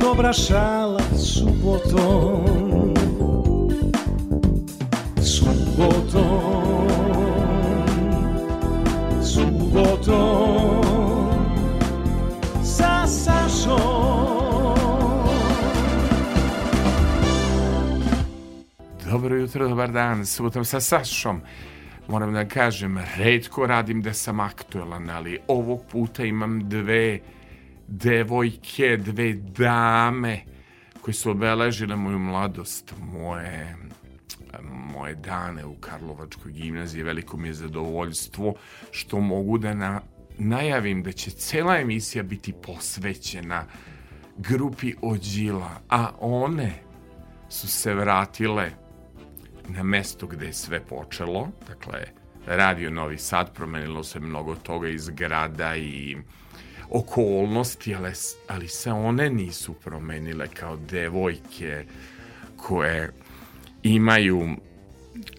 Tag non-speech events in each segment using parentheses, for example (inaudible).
Dobra šala subotom. Subotom. Subotom. Sa Sašom. Dobro jutro, dobar dan, subotom sa Sašom. Moram da kažem, redko radim da sam aktuelan, ali ovog puta imam dve devojke, dve dame koje su obeležile moju mladost, moje moje dane u Karlovačkoj gimnaziji. Veliko mi je zadovoljstvo što mogu da na, najavim da će cela emisija biti posvećena grupi Ođila, a one su se vratile na mesto gde je sve počelo, dakle, radio Novi Sad, promenilo se mnogo toga iz grada i okolnosti, ali, ali se one nisu promenile kao devojke koje imaju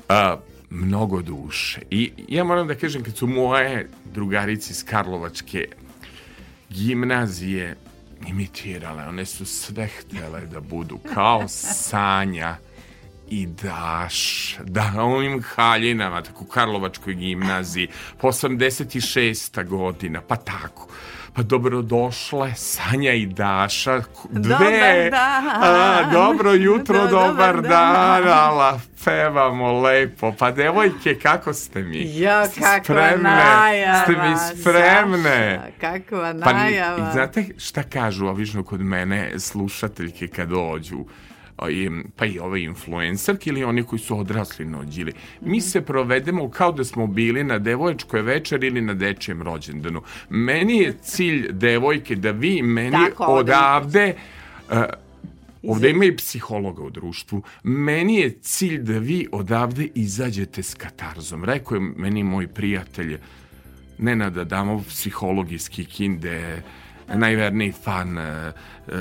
a, mnogo duše. I ja moram da kažem, kad su moje drugarici iz Karlovačke gimnazije imitirale, one su sve htele da budu kao Sanja i daš da ovim haljinama tako u Karlovačkoj gimnaziji po 86. godina pa tako pa dobrodošle Sanja i Daša dve Dobar dan. a, dobro jutro Do- dobar, dobar dan dan. ala pevamo lepo pa devojke kako ste mi Ste kakva spremne? najava. ste mi spremne Saša, kakva pa najava. znate šta kažu obično kod mene slušateljke kad dođu i, pa i ove influencerke ili oni koji su odrasli na ođili. Mi se provedemo kao da smo bili na devoječkoj večer ili na dečijem rođendanu. Meni je cilj devojke da vi meni Tako, odavde uh, Ovde ima i psihologa u društvu. Meni je cilj da vi odavde izađete s katarzom. Rekao je meni moj prijatelj Nenad Adamov, psiholog iz Kikinde, najverniji fan uh, uh,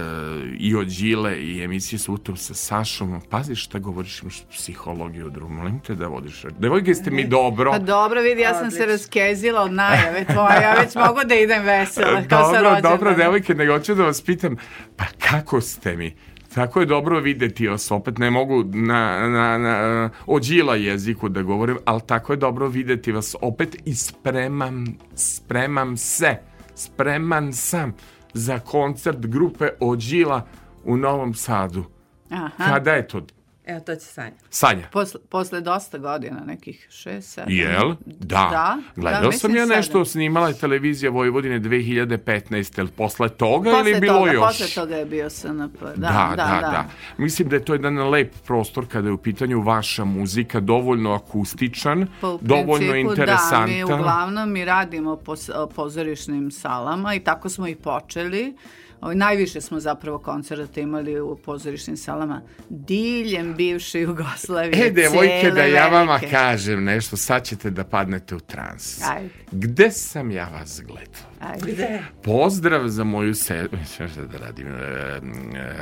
i od Đile i emisije Sutom sa Sašom. Pazi šta govoriš, imaš psihologiju u društvu. Molim te da vodiš. Devojke ste mi dobro. Pa dobro, vidi, ja sam se raskezila od najave tvoje, ja već mogu da idem vesela, kao dobro, dobro, devojke, nego hoću da vas pitam, pa kako ste mi? Tako je dobro videti vas, opet ne mogu na, na, na ođila jeziku da govorim, ali tako je dobro videti vas opet i spremam, spremam se, spreman sam za koncert grupe Ođila u Novom Sadu. Aha. Kada je to? Evo, to će Sanja. Sanja. Posle, posle dosta godina, nekih šest, sedam. Jel? Da. Da, Gledao da, sam ja nešto, sedam. snimala je televizija Vojvodine 2015. Jel posle toga Posle ili je bilo toga, još? Posle toga je bio SNP. Da, Da, da, da, Mislim da je to jedan lep prostor kada je u pitanju vaša muzika, dovoljno akustičan, Pa u dovoljno principu, interesantan. Da, mi uglavnom mi radimo po pozorišnim salama i tako smo i počeli. Ovaj, najviše smo zapravo koncerta imali u pozorišnim salama diljem bivše Jugoslavije. E, devojke, da ja vama velike. kažem nešto, sad ćete da padnete u trans. Ajde. Gde sam ja vas gledao? Ajde. Pozdrav za moju se... Mislim šta da radim, e,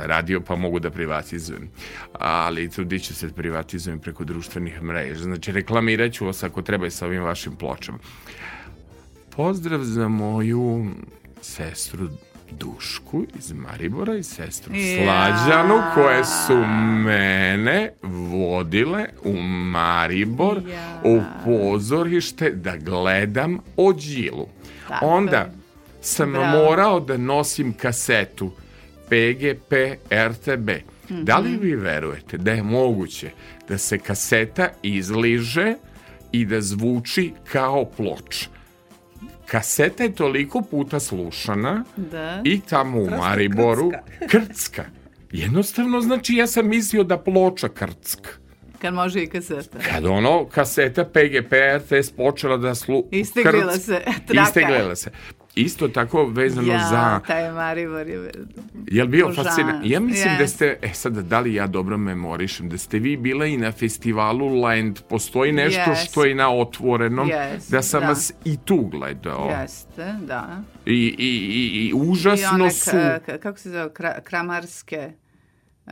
radio pa mogu da privatizujem. Ali trudit ću se da privatizujem preko društvenih mreža. Znači, reklamirat ću vas ako treba i sa ovim vašim pločama. Pozdrav za moju sestru Dušku iz Maribora i sestru Ja. Slađanu koje su mene vodile u Maribor Ja. u pozorište da gledam Ođilu. Tako Onda sam Bravo. morao da nosim kasetu PGP RTB. Da li vi verujete da je moguće da se kaseta izliže i da zvuči kao ploča? Kaseta je toliko puta slušana Da. i tamo u Mariboru (laughs) krcka. Jednostavno, znači, ja sam mislio da ploča krcka. Kad može i kaseta. Kad ono, kaseta PGP RTS počela da slu... Isteglila krc- se, (laughs) traka. Se. Isto tako vezano Ja, za... taj Maribor je... Jel bio Božan. fascinant? Ja mislim da Yes. ste, e sad, da li ja dobro memorišem, da ste vi bila i na festivalu Land, postoji nešto Yes. što je na otvorenom, Yes, da sam da. vas i tu gledao. Jeste, da. I, i, i, i I užasno one, su... ka- ka- kako se zove, kra, kramarske e,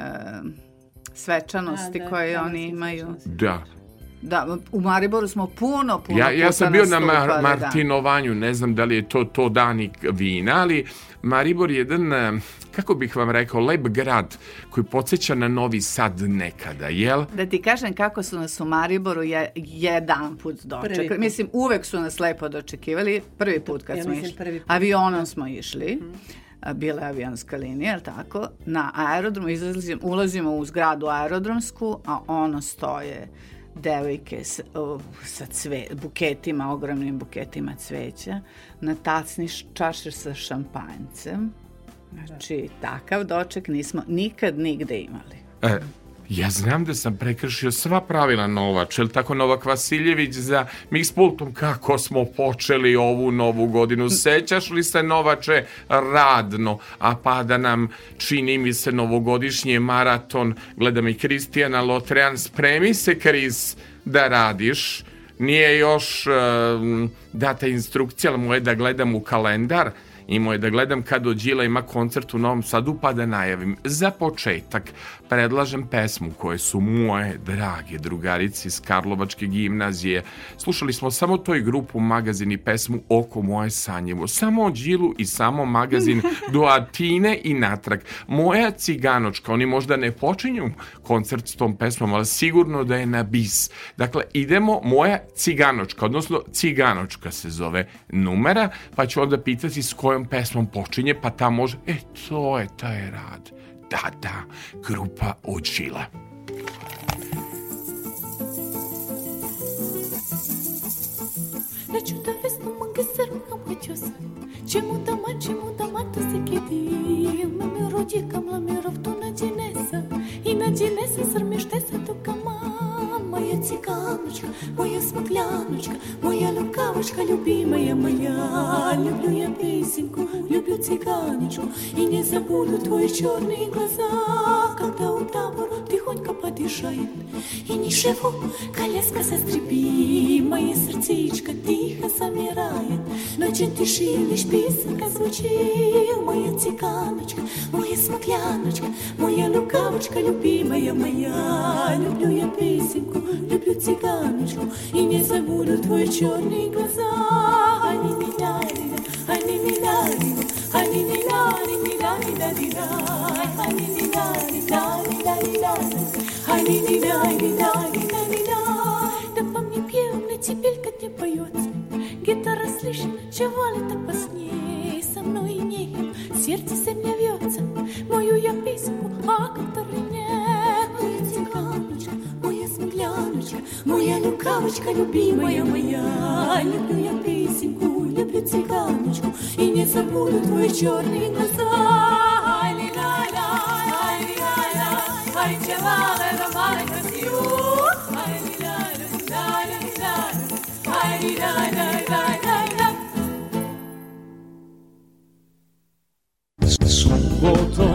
svečanosti A, da, koje oni imaju. Da. Da, u Mariboru smo puno, puno Ja, ja sam bio na Mar- da. Martinovanju, ne znam da li je to to dani vina, ali Maribor je jedan, eh, kako bih vam rekao, lep grad koji podsjeća na Novi Sad nekada, jel? Da ti kažem kako su nas u Mariboru je, jedan put dočekali. Put. Mislim, uvek su nas lepo dočekivali. Prvi put kad Ja smo mislim išli. prvi put. Avionom smo išli. A, Bila je avionska linija, jel tako? Na aerodromu izlazimo, ulazimo u zgradu aerodromsku, a ono stoje devojke s, o, sa cve, buketima, ogromnim buketima cveća, na tacni čaše sa šampanjcem. Znači, takav doček nismo nikad nigde imali. E, ja znam da sam prekršio sva pravila Novač, je li tako Novak Vasiljević za Mixpultom kako smo počeli ovu novu godinu. Sećaš li se Novače radno, a pada nam čini mi se novogodišnji maraton, gledam i Kristijana Lotrean, spremi se Kris da radiš, nije još um, data instrukcija, ali moje da gledam u kalendar, Imao je da gledam kad Ođila ima koncert u Novom Sadu pa da najavim. Za početak predlažem pesmu koje su moje drage drugarice iz Karlovačke gimnazije. Slušali smo samo toj grupu magazin i pesmu Oko moje sanjevo. Samo Ođilu i samo magazin (laughs) do Atine i natrag. Moja ciganočka, oni možda ne počinju koncert s tom pesmom, ali sigurno da je na bis. Dakle, idemo moja ciganočka, odnosno ciganočka se zove numera, pa ću onda pitati s kojom pesmom počinje, pa ta može, e, to je taj rad. Da, da, grupa Ođila. Neću da vesnu manga Чему да ма, чему да ма, то се кеди Ме ми роди кам ла ми ровто на динеса И на динеса срмеште се тука Моя цыганочка, моя смугляночка Моя лукавочка, любимая моя. Люблю я песенку, люблю цыганочку И не забуду твои черные глаза. Когда у табора тихонько подышает И ничего, коляска застребит Мое сердечко тихо замирает Ночью тиши лишь песенка звучит. Моя цыганочка, моя смокляночка Моя лукавочка, любимая моя. Люблю я песенку, люблю цыганочку И не забуду твои черные глаза. Они меня, они меня, они меня, они меня, они меня, они меня, они меня, они меня, они меня, они меня, они меня, Да по мне пьяная тепелька не поет Гитара слышит, чего ли так по сне. Со мной и ней сердце земля вьется Мою я письму, а который нет. Моя цыганочка, моя смуглянка Катя, ну, моя лукавочка, любимая моя. Люблю я песенку, люблю цыганочку, и не забуду твои черные глаза. Ай-ля-ля, ай-ля-ля, ай-чела-ля. ля ля ля-ля-ля, ля, ля ля ля. Суббота,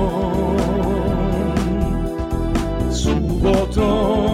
суббота.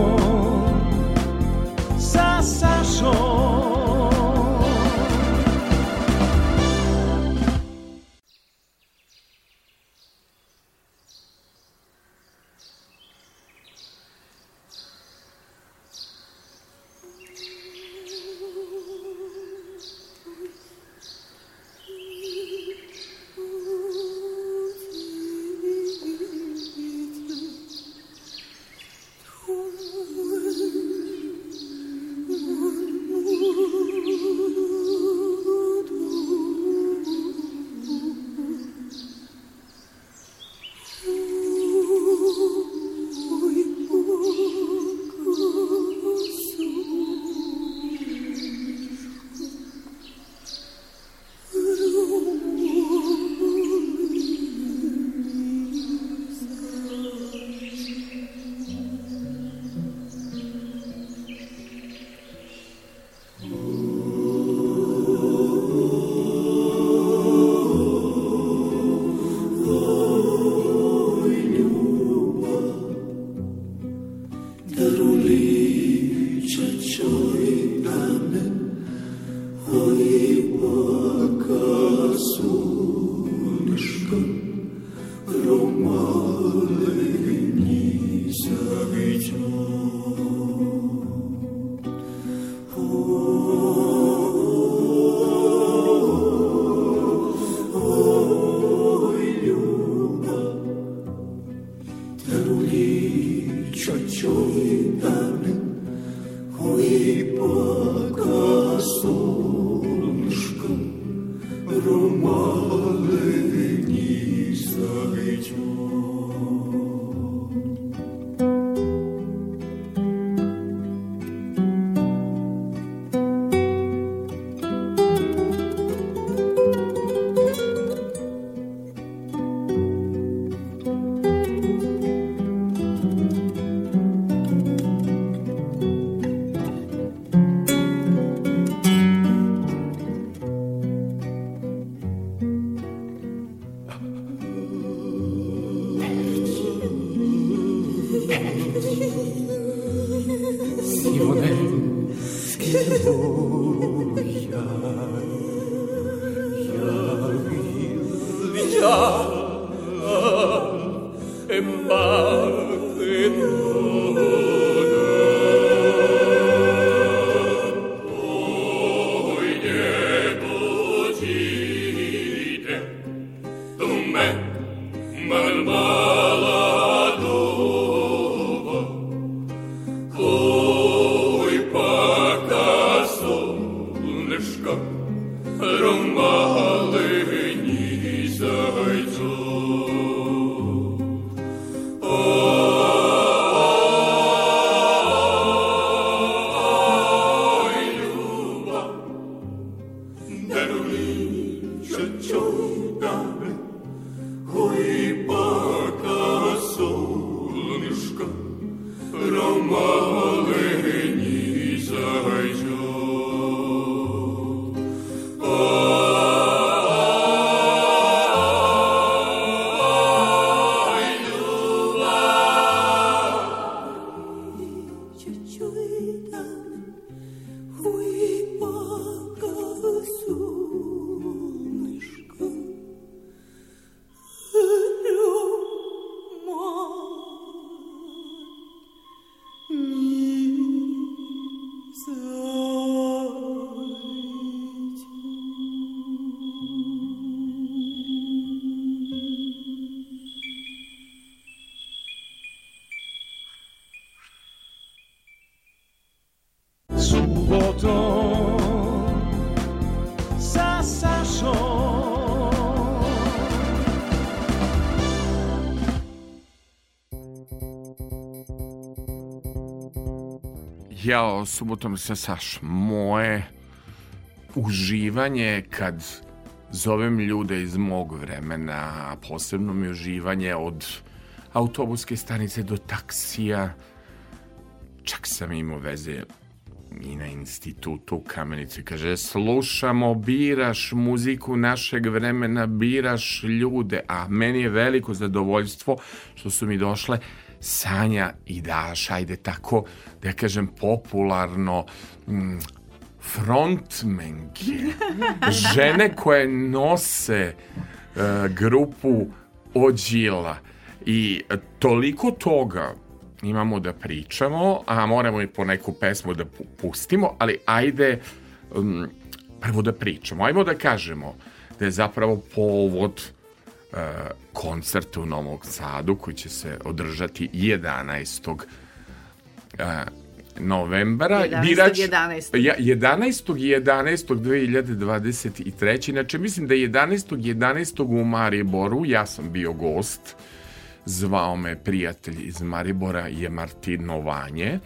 Subotom sa Saš. Moje uživanje kad zovem ljude iz mog vremena, posebno mi uživanje od autobuske stanice do taksija. Čak sam imao veze i na institutu u Kamenici. Kaže, slušamo, biraš muziku našeg vremena, biraš ljude, a meni je veliko zadovoljstvo što su mi došle Sanja i Daša, ajde tako da ja kažem popularno, mm, frontmenke, (laughs) žene koje nose uh, grupu Ođila i toliko toga imamo da pričamo, a moramo i po neku pesmu da pustimo, ali ajde um, prvo da pričamo. Ajmo da kažemo da je zapravo povod uh, koncert u Novom Sadu koji će se održati 11. Uh, novembra 11. Birač, 11. 11. 11. 2023. Inače, mislim da 11. 11. u Mariboru, ja sam bio gost, zvao me prijatelj iz Maribora je Martino Vanje,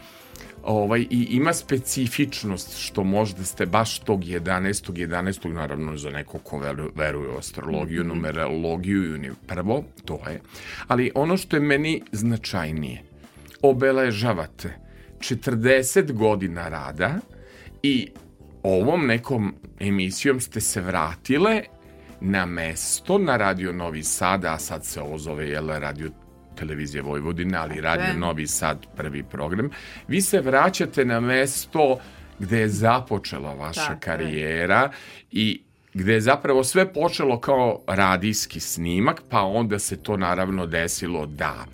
ovaj, i ima specifičnost što možda ste baš tog 11. 11. naravno za neko ko veruje u astrologiju, -hmm. numerologiju i prvo, to je. Ali ono što je meni značajnije, obeležavate 40 godina rada i ovom nekom emisijom ste se vratile na mesto na Radio Novi Sad, a sad se ovo zove jel, Radio televizije Vojvodine, ali Radio Novi Sad prvi program. Vi se vraćate na mesto gde je započela vaša Tako karijera je. i gde je zapravo sve počelo kao radijski snimak, pa onda se to naravno desilo da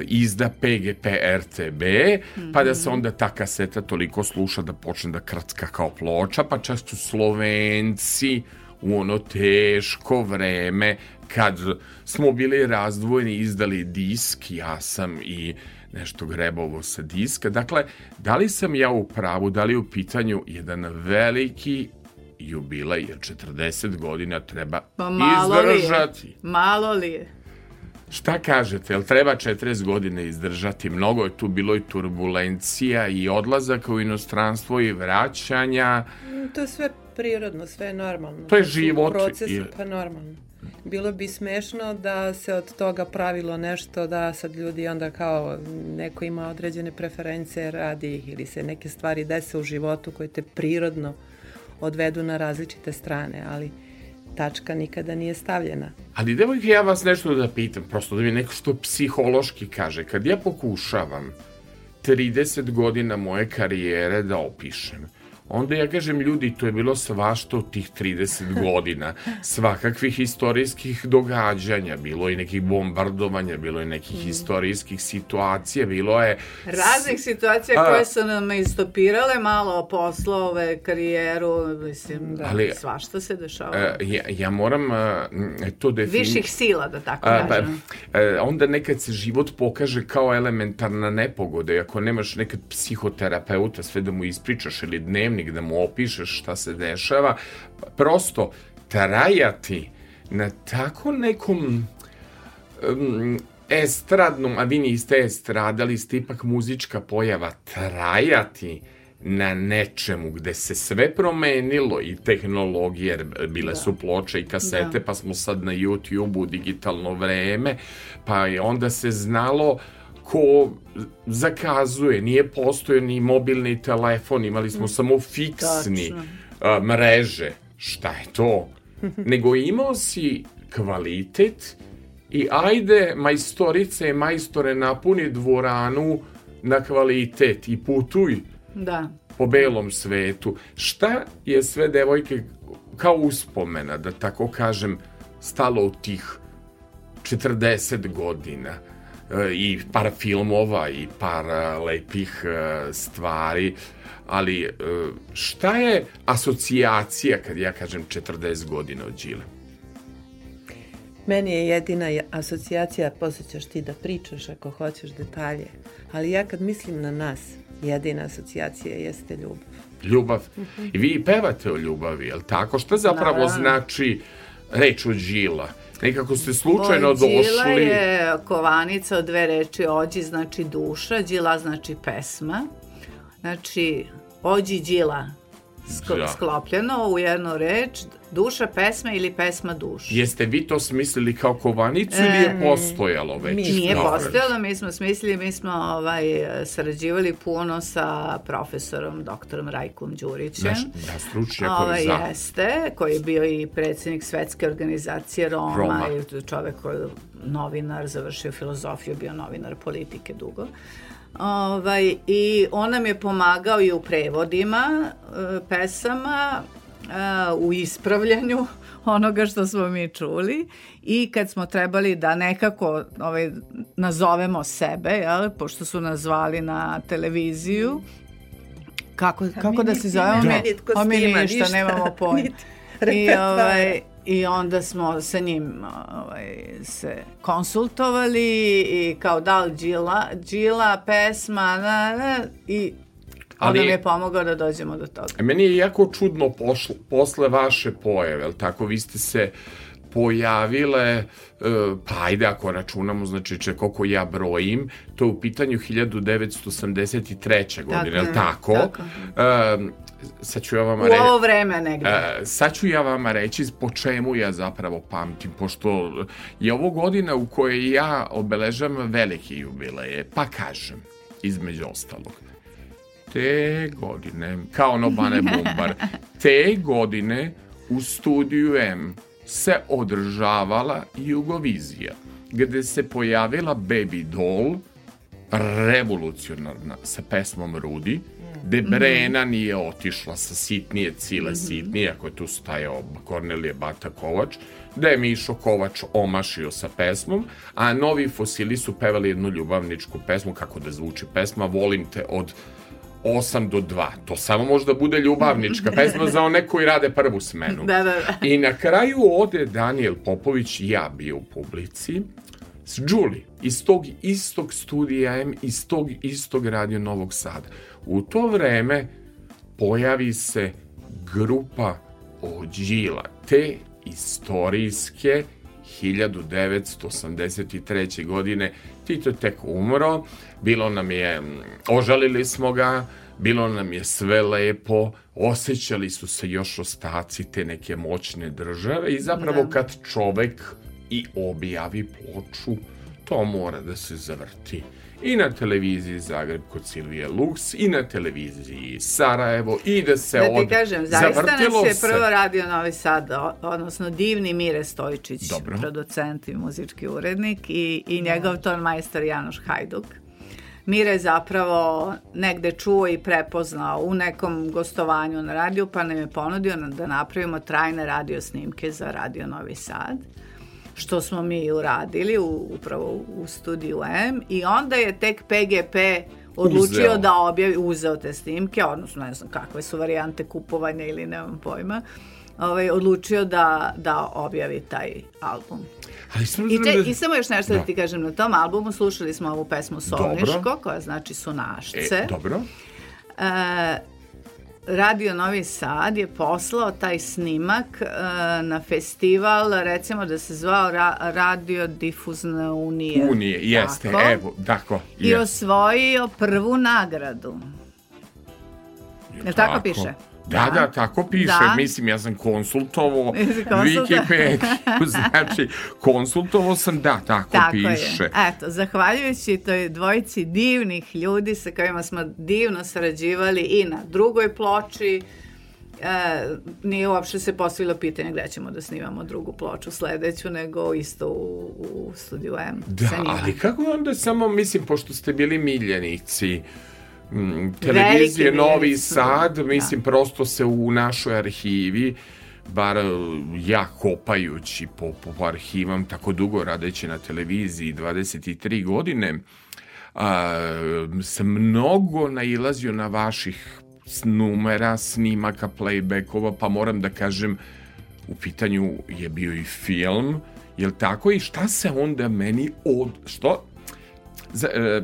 izda PGP RTB, mm -hmm. pa da se onda ta kaseta toliko sluša da počne da krcka kao ploča, pa su Slovenci u ono teško vreme kad smo bili razdvojeni izdali disk, ja sam i nešto grebovo sa diska. Dakle, da li sam ja u pravu, da li u pitanju jedan veliki jubilej, jer 40 godina treba pa malo izdržati. Li je? Malo li je? Šta kažete, jel treba 40 godine izdržati? Mnogo je tu bilo i turbulencija i odlazaka u inostranstvo i vraćanja. To je sve prirodno, sve je normalno. To je život. Proces, pa normalno. Bilo bi smešno da se od toga pravilo nešto da sad ljudi onda kao neko ima određene preference, radi ih ili se neke stvari dese u životu koje te prirodno odvedu na različite strane, ali tačka nikada nije stavljena. Ali devojke, ja vas nešto da pitam, prosto da mi neko što psihološki kaže. Kad ja pokušavam 30 godina moje karijere da opišem, onda ja kažem ljudi, to je bilo svašta od tih 30 (laughs) godina, svakakvih istorijskih događanja, bilo je nekih bombardovanja, bilo je nekih mm. istorijskih situacija, bilo je... Raznih situacija koje su nam istopirale malo poslove, karijeru, mislim, da, ali, svašta se dešava. E, ja, ja moram to definiti... Viših sila, da tako a, pa, kažem. Pa, onda nekad se život pokaže kao elementarna nepogoda, ako nemaš nekad psihoterapeuta, sve da mu ispričaš ili dnevnik, dnevnik, da mu opišeš šta se dešava, prosto trajati na tako nekom um, estradnom, a vi niste estradali, ste ipak muzička pojava, trajati na nečemu gde se sve promenilo i tehnologije, jer bile da. su ploče i kasete, da. pa smo sad na YouTube-u digitalno vreme, pa je onda se znalo ko zakazuje, nije postoje ni mobilni telefon, imali smo mm. samo fiksni a, mreže. Šta je to? (laughs) Nego imao si kvalitet i ajde majstorice i majstore napuni dvoranu na kvalitet i putuj da. po belom svetu. Šta je sve devojke kao uspomena, da tako kažem, stalo u tih 40 godina? I par filmova i par e, lepih e, stvari, ali e, šta je asocijacija kad ja kažem 40 godina od Đile? Meni je jedina asocijacija, posjećaš ti da pričaš ako hoćeš detalje, ali ja kad mislim na nas, jedina asocijacija jeste ljubav. Ljubav. I vi pevate o ljubavi, je li tako? Šta zapravo Naravno. znači reč od Đila? Nekako ste slučajno došli. Đila je kovanica od dve reči. Ođi znači duša, Đila znači pesma. Znači, ođi Đila sklopljeno u jednu reč, duša pesme ili pesma duša. Jeste vi to smislili kao kovanicu e, ili je postojalo već? Nije postojalo, mi smo smislili, mi smo ovaj, sarađivali puno sa profesorom, doktorom Rajkom Đurićem. Naš, da, stručnjak ovaj, za... Jeste, koji je bio i predsednik svetske organizacije Roma, Roma. i čovek koji je novinar, završio filozofiju, bio novinar politike dugo. Ovaj, I on nam je pomagao i u prevodima e, pesama, e, u ispravljanju (laughs) onoga što smo mi čuli i kad smo trebali da nekako ovaj, nazovemo sebe, jel, pošto su nazvali na televiziju, kako, kako da se zovemo? Da. Mi, mi ništa, nemamo (laughs) pojma. I, ovaj, I onda smo sa njim ovaj, se konsultovali i kao da li džila, džila pesma na, na, i Ali, on nam je pomogao da dođemo do toga. Meni je jako čudno pošlo, posle vaše pojave, ali tako vi ste se pojavile, e, pa ajde ako računamo, znači če koliko ja brojim, to je u pitanju 1983. godine, je li tako? tako. Um, sad ću ja vama reći... U ovo vreme negde. Uh, sad ću ja vama reći po čemu ja zapravo pamtim, pošto je ovo godina u kojoj ja obeležavam velike jubileje, pa kažem, između ostalog. Te godine, kao Nobane (laughs) Bumbar, te godine u studiju M se održavala Jugovizija, gde se pojavila Baby Doll, revolucionarna, sa pesmom Rudi, gde Brena nije otišla sa sitnije cile mm -hmm. sitnije, ako je tu stajao Kornelije Bata Kovač, da je Mišo Kovač omašio sa pesmom, a novi fosili su pevali jednu ljubavničku pesmu, kako da zvuči pesma, volim te od 8 do 2. To samo može da bude ljubavnička pesma za one koji rade prvu smenu. (laughs) Da, da, da. I na kraju ode Daniel Popović, ja bio u publici, s Julie, iz tog istog studija M, iz tog istog radio Novog Sada. U to vreme pojavi se grupa Ođila, te istorijske 1983. godine Tito je tek umro, bilo nam je, ožalili smo ga, bilo nam je sve lepo, osjećali su se još ostaci te neke moćne države i zapravo da. kad čovek i objavi ploču, to mora da se zavrti. I na televiziji Zagreb kod Silvije Lux, i na televiziji Sarajevo, i da se Da ti od... kažem, zaista zavrtilo nas je se. prvo radio Novi Sad, odnosno divni Mire Stojčić, Dobro. producent i muzički urednik i, i njegov ton majstor Janoš Hajduk. Mire je zapravo negde čuo i prepoznao u nekom gostovanju na radiju, pa nam je ponudio da napravimo trajne radio snimke za Radio Novi Sad što smo mi uradili u, upravo u studiju M i onda je tek PGP odlučio Uzeo. da objavi, uzeo te snimke, odnosno ne znam kakve su varijante kupovanja ili nemam pojma, ovaj, odlučio da, da objavi taj album. Ali I, te, da- I samo još nešto da. Da. ti kažem, na tom albumu slušali smo ovu pesmu Solniško, Dobro. koja znači Sunašce. E, dobro. E, Radio Novi Sad je poslao taj snimak e, na festival, recimo da se zvao Ra Radio Difuzna unija. Unije, jeste, Tako. evo, tako. I je. osvojio prvu nagradu. Jel tako piše? Da, da, tako piše. Da. Mislim, ja sam konsultovao? (laughs) Wikipediju, (laughs) znači, konsultovao sam, da, tako, Tako piše. je. Eto, zahvaljujući toj dvojici divnih ljudi sa kojima smo divno sarađivali i na drugoj ploči, e, nije uopšte se postavilo pitanje gde ćemo da snimamo drugu ploču sledeću, nego isto u, u studiju M. Da, ali kako onda samo, mislim, pošto ste bili miljenici, televizije Veliki Novi Sad, da. mislim, prosto se u našoj arhivi, bar e, ja kopajući po, po arhivam, tako dugo radeći na televiziji, 23 godine, a, sam mnogo nailazio na vaših numera, snimaka, playbackova, pa moram da kažem, u pitanju je bio i film, jel tako? I šta se onda meni od... Što? Za, e,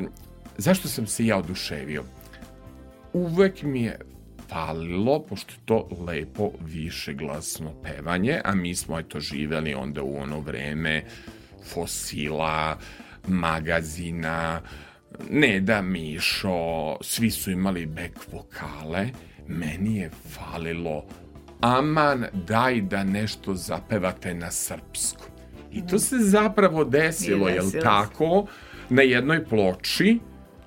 zašto sam se ja oduševio? Uvek mi je falilo, pošto je to lepo višeglasno pevanje, a mi smo eto živeli onda u ono vreme fosila, magazina, Neda Mišo, svi su imali back vokale, meni je falilo aman daj da nešto zapevate na srpskom. I to se zapravo desilo, jel desilo se. tako? Na jednoj ploči,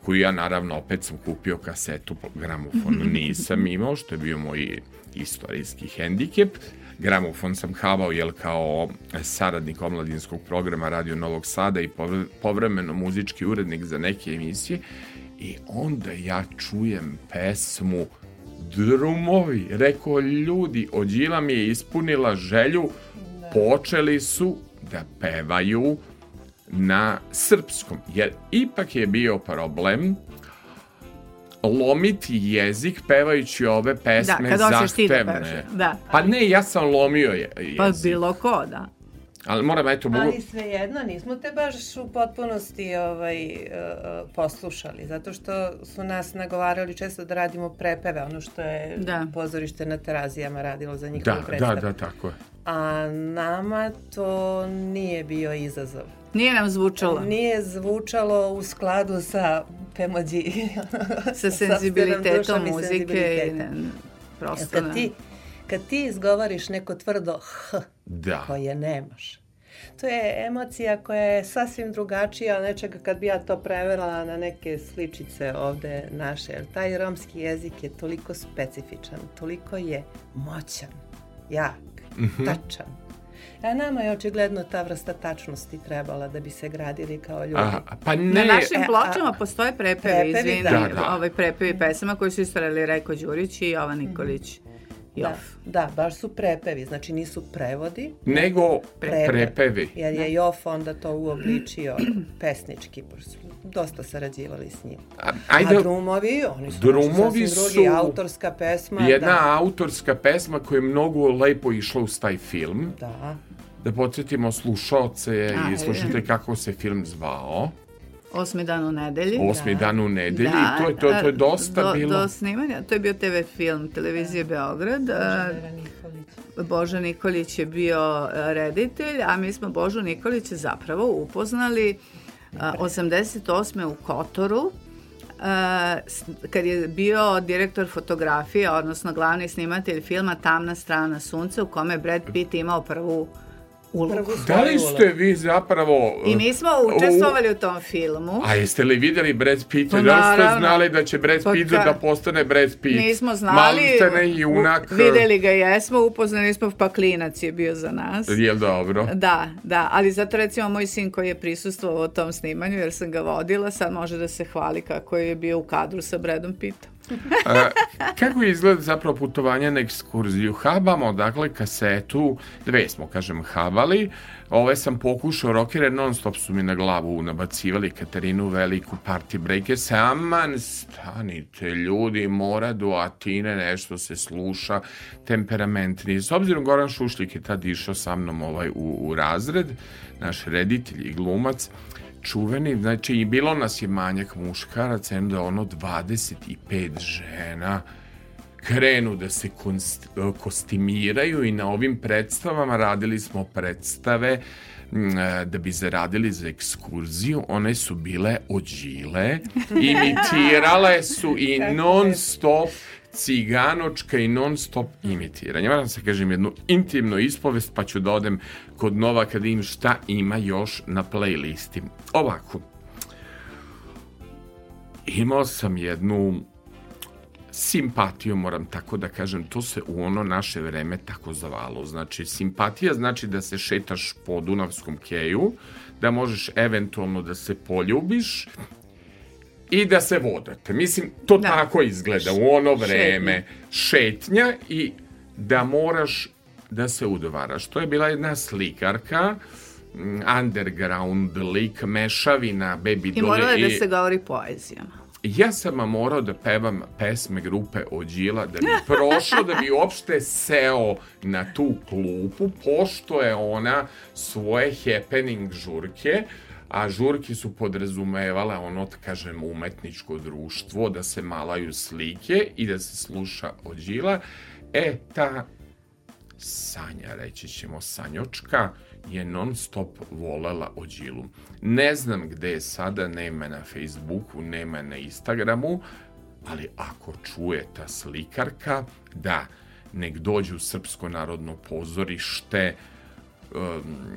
koju ja naravno opet sam kupio kasetu, gramofon (laughs) nisam imao, što je bio moj istorijski hendikep. Gramofon sam havao jel kao saradnik omladinskog programa Radio Novog Sada i povre- povremeno muzički urednik za neke emisije. I onda ja čujem pesmu Drumovi, rekao ljudi, Ođila mi je ispunila želju, počeli su da pevaju na srpskom, jer ipak je bio problem lomiti jezik pevajući ove pesme Da, kad hoćeš ti da zahtevne. pevaš, da. Pa ne, ja sam lomio je, jezik. Pa bilo ko, da. Ali moram, eto, mogu... Ali svejedno, nismo te baš u potpunosti ovaj, uh, poslušali, zato što su nas nagovarali često da radimo prepeve, ono što je Da. pozorište na terazijama radilo za njihovu Da, predstavu. da, da, tako je. A nama to nije bio izazov. Nije nam zvučalo. Nije zvučalo u skladu sa pemođi. (laughs) Sa senzibilitetom i muzike i senzibilitetom. ne, Jer prosto kad ti, kad ti izgovoriš neko tvrdo h Da. koje nemaš, to je emocija koja je sasvim drugačija od nečega kad bi ja to preverala na neke sličice ovde naše. Jer taj romski jezik je toliko specifičan, toliko je moćan, jak, Mhm. tačan. A nama je očigledno ta vrsta tačnosti trebala da bi se gradili kao ljudi. A, pa ne, Na našim E, a- pločama postoje prepevi, Prepevi, izvini, da. Da, da. ovaj prepevi pesama koji su istorali Reko Đurić i Jovan Nikolić. Da, Jof. da, baš su prepevi, znači nisu prevodi, nego Prepev. prepevi. jer je Jof onda to uobličio pesnički, pošto su dosta sarađivali s njim. A, A drumovi, oni su Drumovi sasvim drugi, su autorska pesma. Jedna da, autorska pesma koja je mnogo lepo išla uz taj film. da. Da podsjetimo slušaoce A, i slušajte kako se film zvao. Osmi dan u nedelji. Osmi dan u nedelji. I to je, to, to je dosta do, bilo... Do snimanja, to je bio TV film Televizije Beograd. a, Boža Nikolić je bio reditelj, a mi smo Božu Nikolića zapravo upoznali a, 88. u Kotoru, kad je bio direktor fotografije, odnosno glavni snimatelj filma Tamna strana sunca, u kome je Brad Pitt imao prvu ulogu. Da li ste vi zapravo... I mi smo učestvovali u tom filmu. A jeste li vidjeli Brad Pitt? Pa Da li ste znali da će Brad Pa Pitt ka- da postane Brad Pitt? Nismo znali. Maltene junak. U- Videli ga jesmo, upoznali smo, pa klinac je bio za nas. Jel dobro? Da, da, ali zato recimo moj sin koji je prisustvovao tom snimanju, jer sam ga vodila, sad može da se hvali kako je bio u kadru sa Bradom Pittom. A, kako izgleda zapravo putovanje na ekskurziju? Habamo, dakle, kasetu, dve smo, kažem, habali. Ove sam pokušao, rokere non stop su mi na glavu nabacivali Katarinu Veliku, Party Breakers. Aman, stanite, ljudi, mora do Atine, nešto se sluša, temperamentni. S obzirom, Goran Šušlik je tad išao sa mnom ovaj, u, u razred, naš reditelj i glumac, čuveni, znači i bilo nas je manjak muškaraca, onda ono 25 žena krenu da se konst, kostimiraju i na ovim predstavama radili smo predstave da bi zaradili za ekskurziju, one su bile ođile, (laughs) imitirale su i non stop ciganočka i non stop imitiranje. Moram se kažem jednu intimnu ispovest, pa ću da odem kod Nova kad im šta ima još na playlisti. Ovako, imao sam jednu simpatiju, moram tako da kažem, to se u ono naše vreme tako zavalo. Znači, simpatija znači da se šetaš po Dunavskom keju, da možeš eventualno da se poljubiš i da se vodate. Mislim, to Da. tako izgleda u ono vreme. Šetnja i da moraš da se udvaraš. To je bila jedna slikarka, mm, underground lik, mešavina, baby I doll moralo je da se govori poezijama. ja sam morao da pevam pesme grupe Ođila da bi (laughs) prošao, da bi uopšte seo na tu klupu, pošto je ona svoje happening žurke, a žurke su podrazumevale ono, da kažem, umetničko društvo, da se malaju slike i da se sluša Ođila. E, ta Sanja, reći ćemo Sanjočka, je non stop volela Ođilu. Ne znam gde je sada, nema na Facebooku, nema na Instagramu, ali ako čuje ta slikarka, da, nek dođe u Srpsko narodno pozorište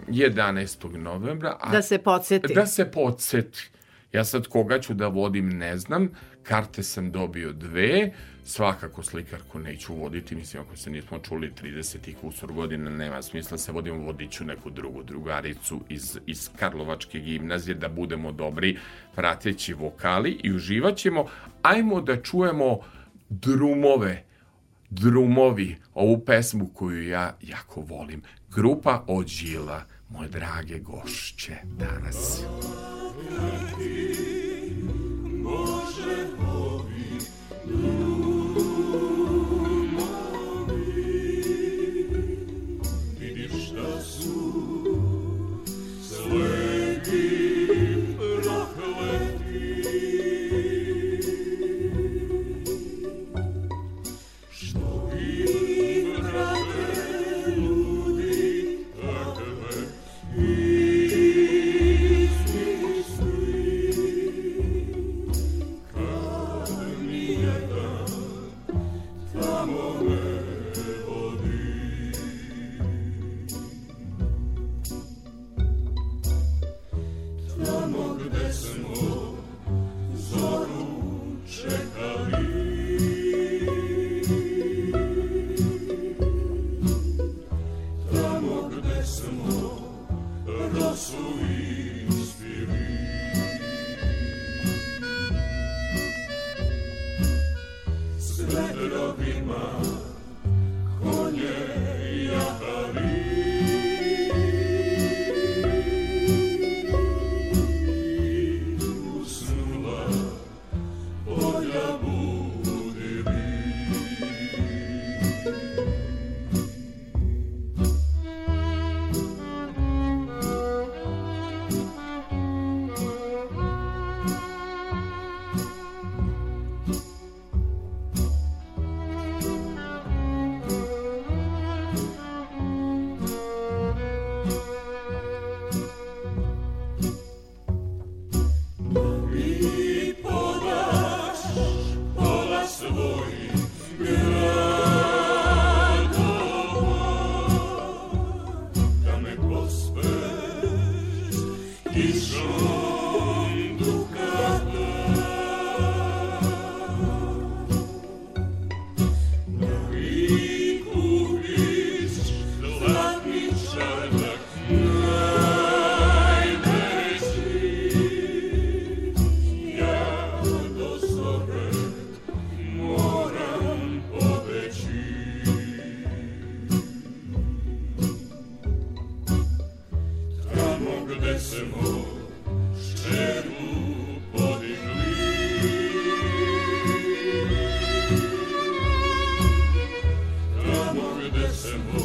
11. novembra. A Da se podsjeti. da se podsjeti. Ja sad koga ću da vodim ne znam, karte sam dobio dve, svakako slikarku neću voditi, mislim ako se nismo čuli 30 i kusur godina, nema smisla se vodim, vodit ću neku drugu drugaricu iz, iz Karlovačke gimnazije da budemo dobri prateći vokali i uživat ćemo. Ajmo da čujemo drumove, drumovi, ovu pesmu koju ja jako volim. Grupa Ođila, moje drage gošće danas. simple.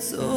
U palermo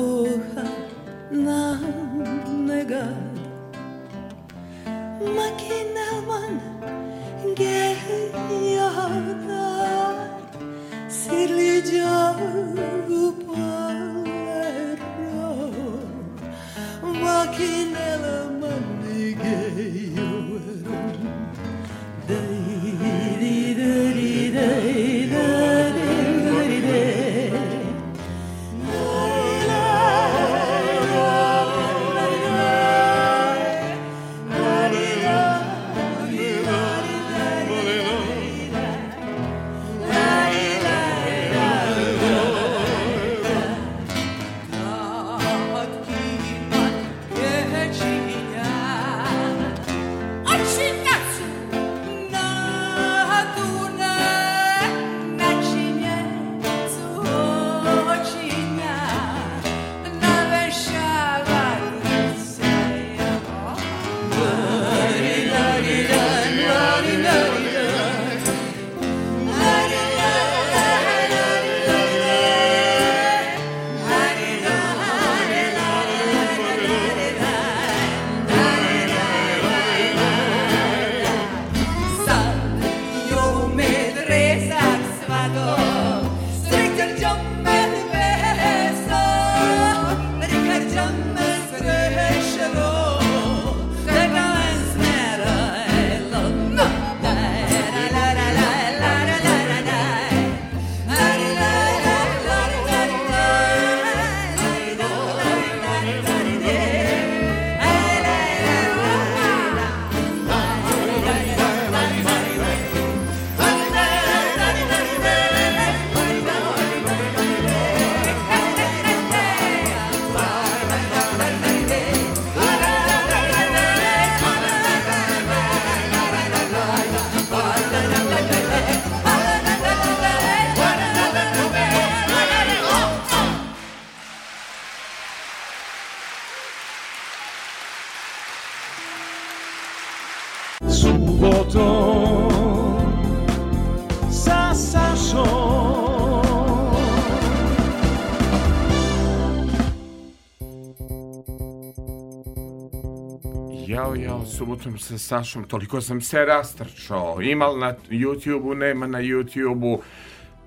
subotom sa Sašom, toliko sam se rastrčao. Imal na YouTube-u, nema na YouTube-u.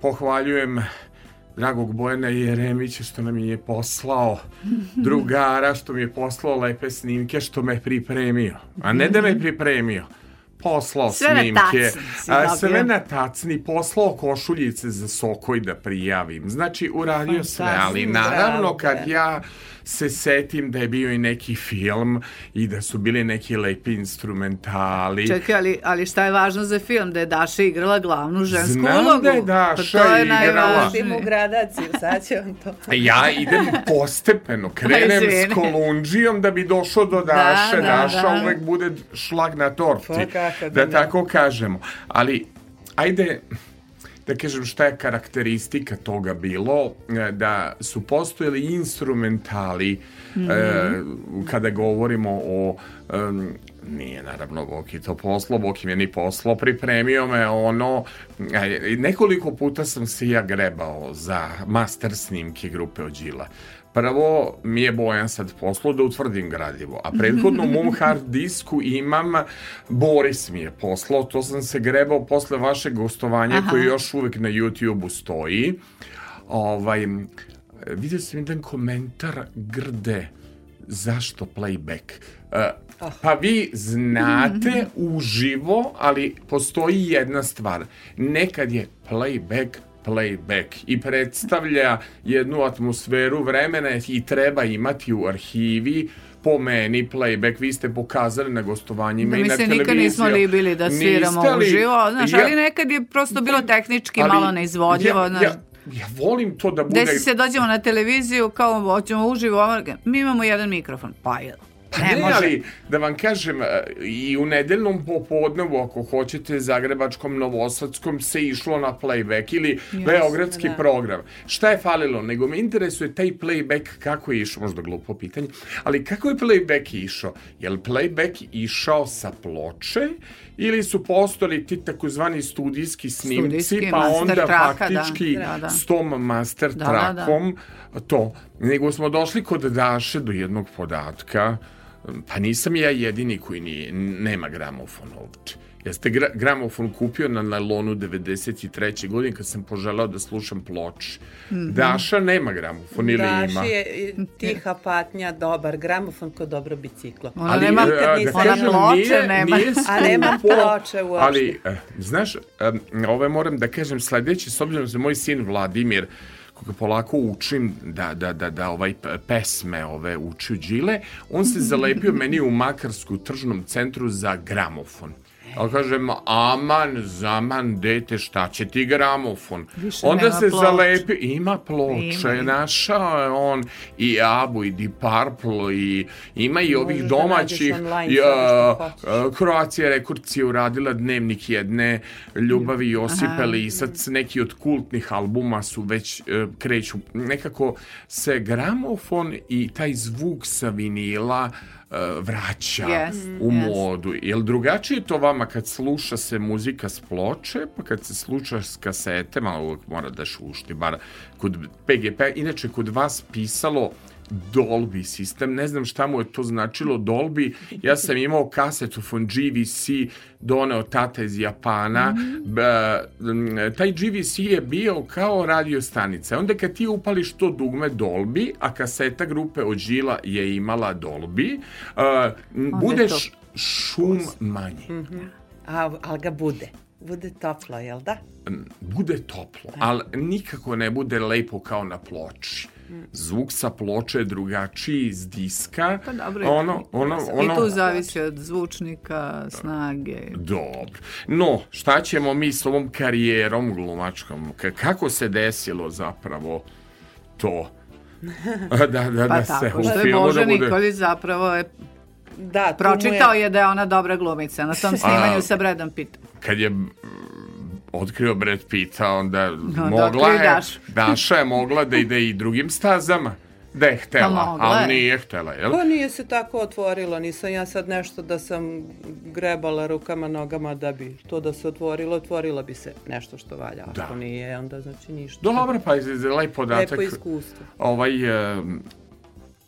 Pohvaljujem dragog Bojana Jeremića što nam je poslao drugara, što mi je poslao lepe snimke, što me pripremio. A ne da me pripremio, poslao sve snimke, na a, sve na tacni, poslao košuljice za sokoj da prijavim. Znači, uradio sve, ali naravno kad ja se setim da je bio i neki film i da su bili neki lepi instrumentali. Čekaj, ali, ali šta je važno za film? Da je Daša igrala glavnu žensku Znam ulogu. da je Daša pa to je igrala. Idem u gradaciju, sad će vam to. Ja idem postepeno, (laughs) krenem s kolundžijom da bi došao do Daše. da, Daša da. uvek bude šlag na torti, Pa kako da da tako kažemo. Ali, ajde, da kažem šta je karakteristika toga bilo, e, da su postojali instrumentali Mhm. e, kada govorimo o em, nije naravno Boki to poslo, Boki je ni poslo, pripremio me ono, e, nekoliko puta sam se ja grebao za master snimke grupe Ođila. Prvo mi je Bojan sad poslao da utvrdim gradivo, a prethodno u mom hard disku imam Boris mi je poslao, to sam se grebao posle vašeg gostovanja koji još uvek na YouTube-u stoji. Ovaj, vidio sam jedan komentar grde zašto playback? E, pa vi znate uživo, ali postoji jedna stvar. Nekad je playback playback i predstavlja jednu atmosferu vremena i treba imati u arhivi po meni playback, vi ste pokazali na gostovanjima Da i mi na se televiziji. nikad nismo libili da sviramo li- uživo, znaš, Ja- ali nekad je prosto bilo tehnički ali malo neizvodljivo, ja, znaš. ja, ja volim to da bude... Desi se dođemo na televiziju, kao hoćemo uživo, mi imamo jedan mikrofon, pa je. Pa Ne, ne, može. ali da vam kažem, e, i u nedeljnom popodnevu, ako hoćete, zagrebačkom, novosadskom, se išlo na playback ili beogradski da. program. Šta je falilo? Nego me interesuje taj playback kako je išao, možda glupo pitanje, ali kako je playback išao? Je li playback išao sa ploče ili su postojali ti takozvani studijski snimci, Studijski, pa onda traka, da. faktički Da, da. s tom master Da, da, da. trakom to. Nego smo došli kod Daše do jednog podatka, pa nisam ja jedini koji nije, nema gramofon ovdje. Jeste gra, gramofon kupio na nailonu 93. godine kad sam poželao da slušam ploče. Mm -hmm. Daša nema gramofon ili Daši ima? je tiha patnja, dobar gramofon kod dobro biciklo. Ona Ali, nema, e, nikad da nisam- kažem, ploče nije, nema. nije A nema skupo, ploče uopšte. Ali, eh, znaš, em, ove moram da kažem sledeći, s obzirom da je moj sin Vladimir, koga polako učim da, da, da, da ovaj pesme ove uči u džile, on se zalepio (laughs) meni u Makarsku tržnom centru za gramofon. Ja kažem, aman, zaman, dete, šta će ti gramofon? Više Onda se ploče. zalepi, ima ploče, Ima. našao je on i Abu i Deep Purple i ima i ovih Možeš da domaćih online i, sada a, što hoćeš. a, Croatia Records je uradila dnevnik jedne ljubavi Josipe Lisac, neki od kultnih albuma su već e, kreću, nekako se gramofon i taj zvuk sa vinila e, vraća Yes, u yes. modu. Jel drugačije to vama kad sluša se muzika s ploče, pa kad se sluša s kasete, malo uvijek mora da šušti, bar kod PGP, inače kod vas pisalo Dolby sistem, ne znam šta mu je to značilo Dolby, ja sam imao kasetofon GVC, doneo tata iz Japana, B, m, taj GVC je bio kao radio stanica, onda kad ti upališ to dugme Dolby, a kaseta grupe Ođila je imala Dolby, uh, m, bude to- š- šum manji. A, ali ga bude. Bude toplo, jel da? bude toplo, ali nikako ne bude lepo kao na ploči. Zvuk sa ploče je drugačiji iz diska. Pa dobro, ono, ono, ono, I tu zavisi od zvučnika, snage. Dobro. No, šta ćemo mi s ovom karijerom glumačkom? Kako se desilo zapravo to? da, (laughs) da, da, Pa se tako, u što je filmu Boža da bude... Nikolić zapravo je Da, pročitao je, je da je ona dobra glumica na tom snimanju sa Bradom Pittom. kad je otkrio Brad Pitta, onda da mogla otkrije je. Daša je mogla da ide i drugim stazama. Da je htela, Pa mogla ali je. nije htela, jel? Pa nije se tako otvorilo, nisam ja sad nešto da sam grebala rukama, nogama da bi to da se otvorilo, otvorilo bi se nešto što valja. Da. Ako nije, onda znači ništa. Dobro, pa je lep podatak. Lepo iskustvo. Ovaj, em,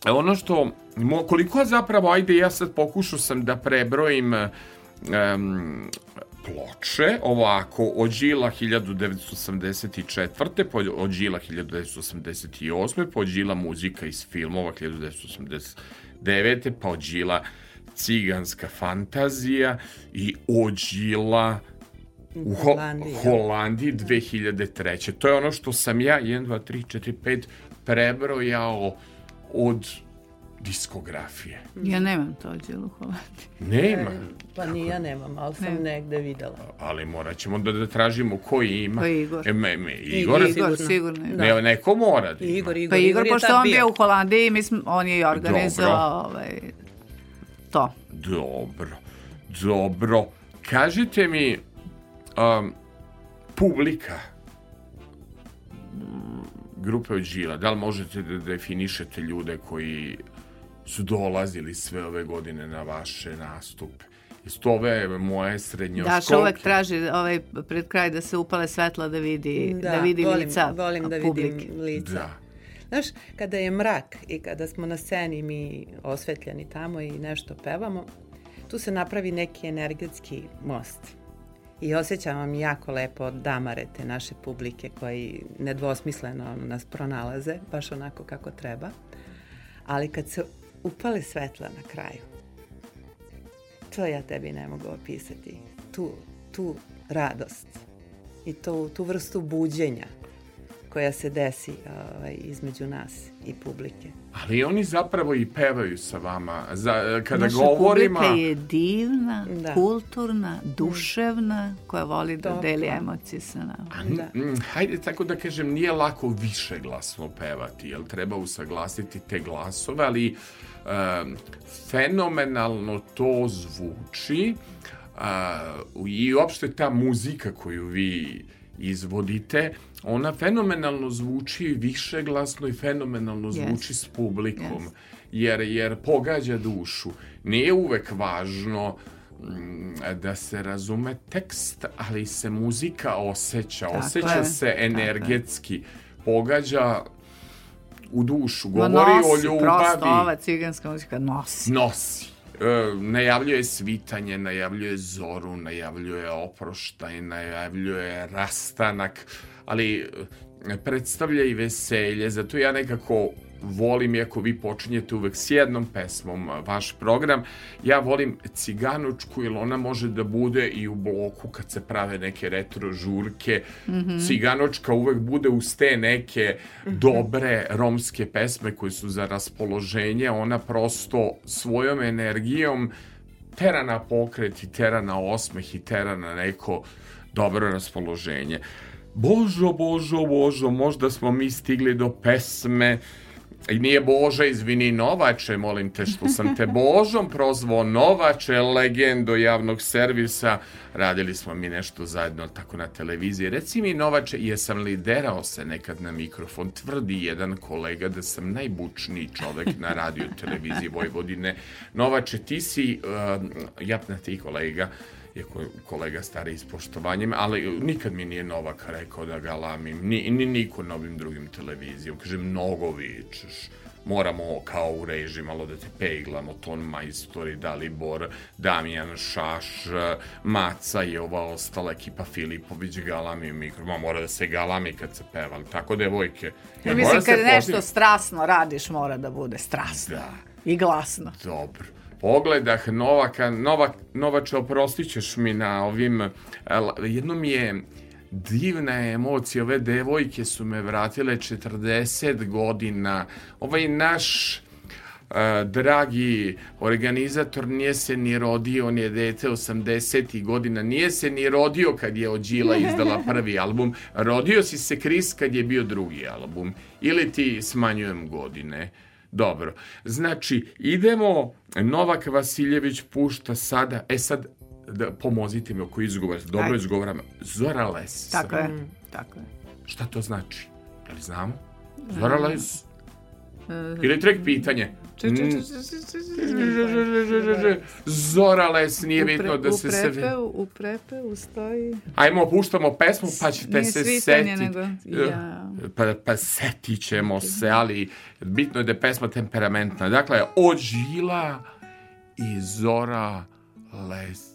ono što, mo, koliko zapravo, ajde, ja sad pokušao sam da prebrojim em, ploče, ovako, Ođila 1984. Po Ođila 1988. Po Ođila muzika iz filmova 1989. Pa Ođila ciganska fantazija i Ođila u Ho- Holandiji? Holandiji 2003. To je ono što sam ja 1, 2, 3, 4, 5 prebrojao od diskografije. Ja nemam to djelo u Holandiji. Nema, Pa ni ja nemam, ali sam Ne. negde videla. ali morat ćemo da, da tražimo koji ima. Pa Igor. E, me, me, Igor? Igor. Igor, Sigurno. sigurno je. Ne, neko mora da ima. Igor, Igor, Pa Igor, je pošto on bio u Holandiji, mi smo, on je i organizovao ovaj, to. Dobro, dobro. Kažite mi, um, publika grupe od Žila, da li možete da definišete ljude koji su dolazili sve ove godine na vaše nastupe? Jesu to ove moje srednjoškolke? Daša uvek traži ovaj, pred kraj da se upale svetla da vidi, da, vidi volim, lica volim da publike. vidim lica. Da. Znaš, kada je mrak i kada smo na sceni mi osvetljeni tamo i nešto pevamo, tu se napravi neki energetski most. I osjećam vam jako lepo damare te naše publike koji nedvosmisleno nas pronalaze, baš onako kako treba. Ali kad se upale svetla na kraju, to ja tebi ne mogu opisati. Tu, tu radost i to, tu vrstu buđenja koja se desi ovaj, između nas i publike. Ali oni zapravo i pevaju sa vama. Za, kada Naša govorimo... publika je divna, Da. kulturna, duševna, koja voli da Topla. deli emocije sa nama. A n- m, hajde tako da kažem, nije lako više glasno pevati, jer treba usaglasiti te glasove, ali em, fenomenalno to zvuči i uopšte ta muzika koju vi izvodite, ona fenomenalno zvuči više glasno i fenomenalno Yes. zvuči s publikom, Yes. jer, jer pogađa dušu. Nije uvek važno mm, da se razume tekst, ali se muzika osjeća, Tako osjeća je, se tako energetski, pogađa u dušu, Ma govori nosi, o ljubavi, Prosto ova ciganska muzika nosi. nosi. e, najavljuje svitanje, najavljuje zoru, najavljuje oproštaj, najavljuje rastanak, ali e, predstavlja i veselje, zato ja nekako volim, iako vi počinjete uvek s jednom pesmom vaš program, ja volim ciganučku, jer ona može da bude i u bloku kad se prave neke retro žurke. Mm -hmm. Ciganočka uvek bude uz te neke dobre romske pesme koje su za raspoloženje. Ona prosto svojom energijom tera na pokret i tera na osmeh i tera na neko dobro raspoloženje. Božo, božo, božo, možda smo mi stigli do pesme I nije Bože, izvini Novače, molim te što sam te (laughs) Božom prozvao Novače, legendo javnog servisa. Radili smo mi nešto zajedno tako na televiziji. Reci mi Novače, jesam li derao se nekad na mikrofon? Tvrdi jedan kolega da sam najbučniji čovek na radio televiziji Vojvodine. Novače, ti si, uh, japna ti kolega, iako je kolega stari s poštovanjem, ali nikad mi nije Novak rekao da ga lamim, ni, ni niko na ovim drugim televizijom. Kaže, mnogo vičeš, moramo kao u reži malo da te peglamo, Ton Majstori, Dalibor, Damjan Šaš, Maca i ova ostala ekipa Filipović galami mikro, ma mora da se galami kad se peva, tako devojke. Ja mislim, kad nešto strasno radiš, mora da bude strasno. Da. I glasno. Dobro pogledah Novaka, Novak, Novače, oprostit ćeš mi na ovim, jedno mi je divna emocija, ove devojke su me vratile 40 godina, ovaj naš Uh, dragi organizator nije se ni rodio, on je dete 80. godina, nije se ni rodio kad je Ođila (laughs) izdala prvi album, rodio si se Kris kad je bio drugi album, ili ti smanjujem godine. Dobro. Znači, idemo, Novak Vasiljević pušta sada, e sad, da pomozite mi oko izgovora, dobro Ajde. izgovaram, Zora Les. Tako je, mm. tako je. Šta to znači? Je li znamo? Zora Les? Ili trek pitanje? Zora Les, nije bitno da se se... U prepeu, u prepeu stoji... Ajmo, puštamo pesmu, pa ćete se setiti. Ja. Pa, pa setit ćemo se, ali bitno je da je pesma temperamentna. Dakle, od Žila i Zora Les.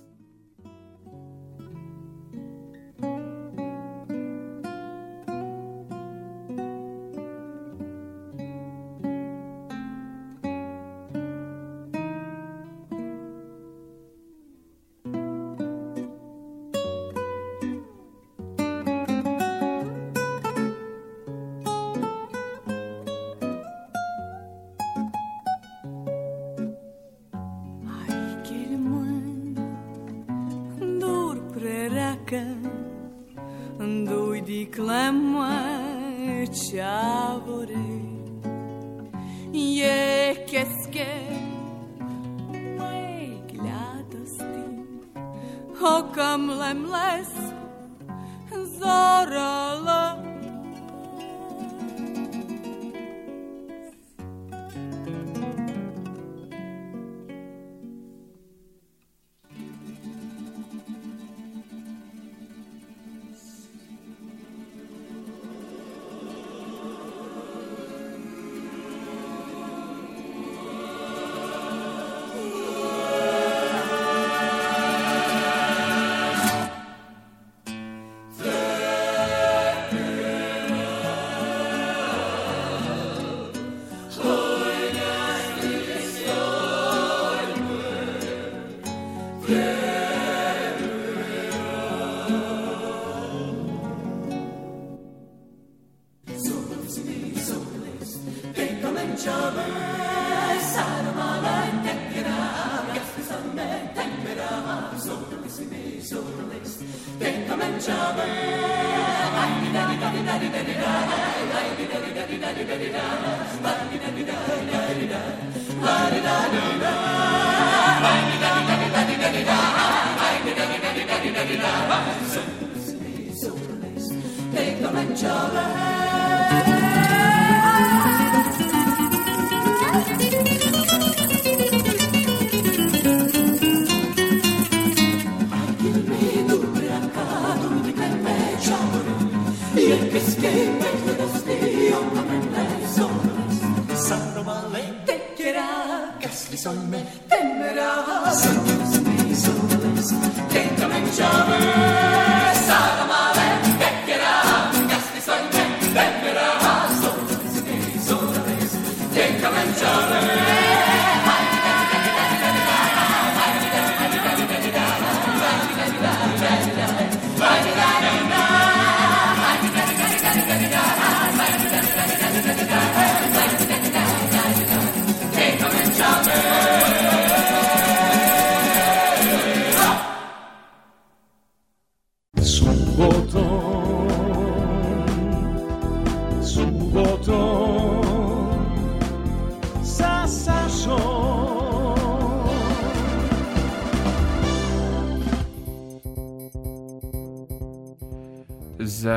Yeah.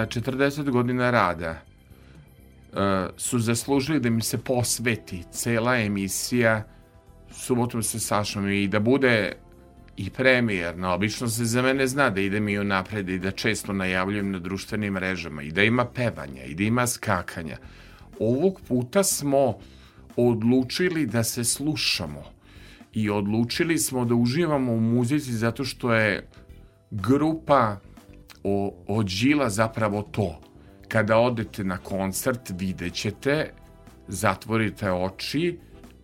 40 godina rada uh, su zaslužili da mi se posveti cela emisija subotom sa Sašom i da bude i premijerna. Obično se za mene zna da idem i napred i da često najavljujem na društvenim mrežama i da ima pevanja i da ima skakanja. Ovog puta smo odlučili da se slušamo i odlučili smo da uživamo u muzici zato što je grupa o, od Đila zapravo to. Kada odete na koncert, vidjet ćete, zatvorite oči,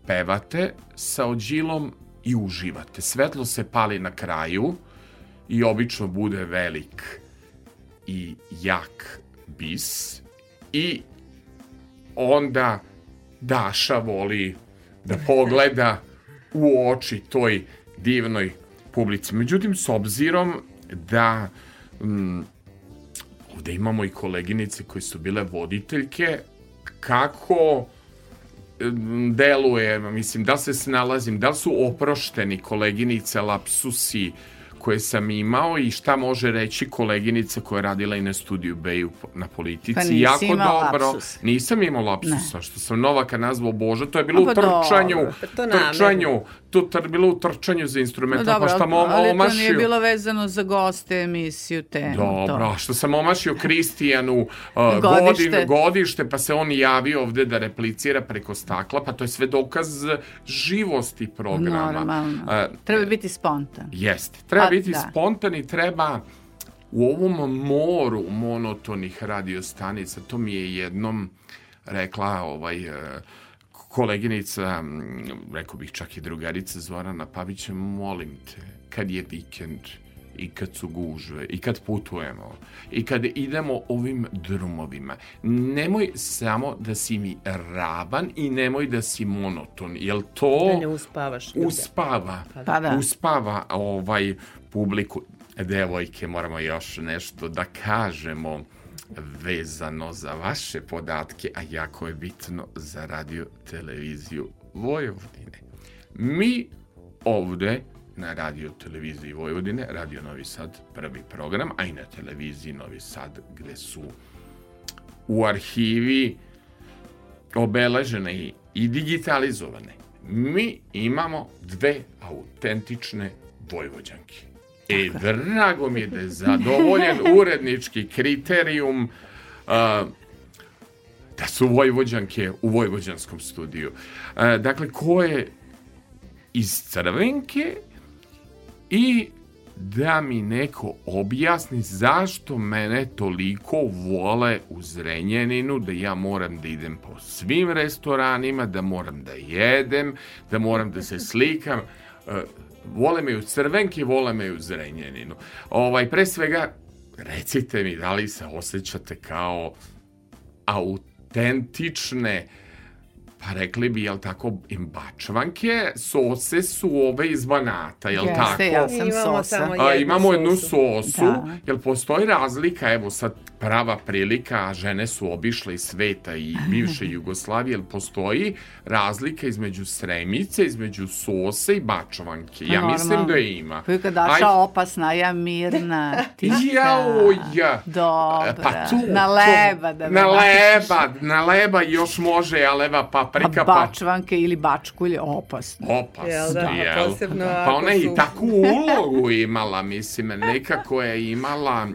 pevate sa Ođilom i uživate. Svetlo se pali na kraju i obično bude velik i jak bis i onda Daša voli da pogleda u oči toj divnoj publici. Međutim, s obzirom da mm, ovde imamo i koleginice koje su bile voditeljke, kako mm, deluje, mislim, da se snalazim, da su oprošteni koleginice lapsusi koje sam imao i šta može reći koleginica koja je radila i na studiju Beju na politici. Pa nisi jako imao dobro. lapsus. Nisam imao lapsusa, što sam Novaka nazvao Boža, to je bilo Pa u trčanju, dobro. Pa to trčanju, to je bilo u trčanju za No, instrumental, dobro, pa šta mu ali to nije bilo vezano za goste emisiju temu. Dobro, to. što sam omašio Kristijanu uh, Godište. godin, godište, pa se on javio ovde da replicira preko stakla, pa to je sve dokaz živosti programa. Normalno. Uh, Treba biti spontan. Jeste. Treba biti da. spontan i treba u ovom moru monotonih radiostanica, to mi je jednom rekla ovaj, e, koleginica, rekao bih čak i drugarica Zorana Pavića, molim te, kad je vikend i kad su gužve i kad putujemo i kad idemo ovim drumovima nemoj samo da si mi raban i nemoj da si monoton jel to Da ne uspavaš ljude. uspava? Pa da. uspava ovaj publiku. Devojke moramo još nešto da kažemo vezano za vaše podatke a jako je bitno za radio televiziju Vojvodine. Mi ovde na radio televiziji Vojvodine, Radio Novi Sad, prvi program, a i na televiziji Novi Sad, gde su u arhivi obeležene i, i digitalizovane. Mi imamo dve autentične Vojvođanke. E, drago mi je da je (laughs) zadovoljen urednički kriterijum uh, da su Vojvođanke u Vojvođanskom studiju. Uh, dakle, ko je iz Crvenke i da mi neko objasni zašto mene toliko vole u Zrenjaninu, da ja moram da idem po svim restoranima, da moram da jedem, da moram da se slikam. E, vole me u Crvenki, vole me u Zrenjaninu. Ovaj, pre svega, recite mi da li se osjećate kao autentične pa rekli bi, jel tako, imbačvanke, sose su ove iz Banata, jel Jeste, tako? ja sam Imamo sosa. samo A, jednu imamo jednu sosu. sosu, Da. jel postoji razlika, evo sad prava prilika, a žene su obišle i sveta i (laughs) bivše Jugoslavije, jel postoji razlika između sremice, između sose i bačvanke? Ja mislim da ima. Kojka Daša Aj, opasna, ja mirna, (laughs) tiha. Jao, ja. Dobra. Pa tu, na leba da me Na leba, na leba još može, a leva paprika, A pa bačvanke ili bačkulje opasno. opasno, Jel da, jel? posebno Pa ona je i takvu ulogu imala, mislim, nekako je imala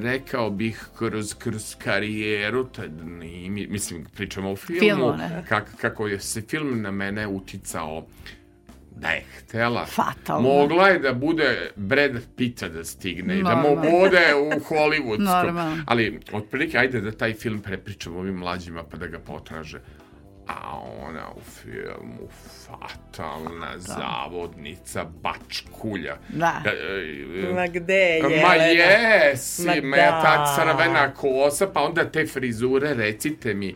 rekao bih kroz, kroz karijeru tad, ni- mi- mislim pričamo o filmu Filmu, kak, kako je se film na mene uticao Da je htela. Fatalno. Mogla je da bude Brad Pitta da stigne i da mu bude u Hollywoodskom. Normalno. Ali, otprilike, ajde da taj film prepričamo ovim mlađima pa da ga potraže. A ona u filmu fatalna zavodnica, bačkulja. Da. E, e, Ma gde je Ma Jelena? jesi, Ma ma ja ta da. crvena kosa, pa onda te frizure, recite mi.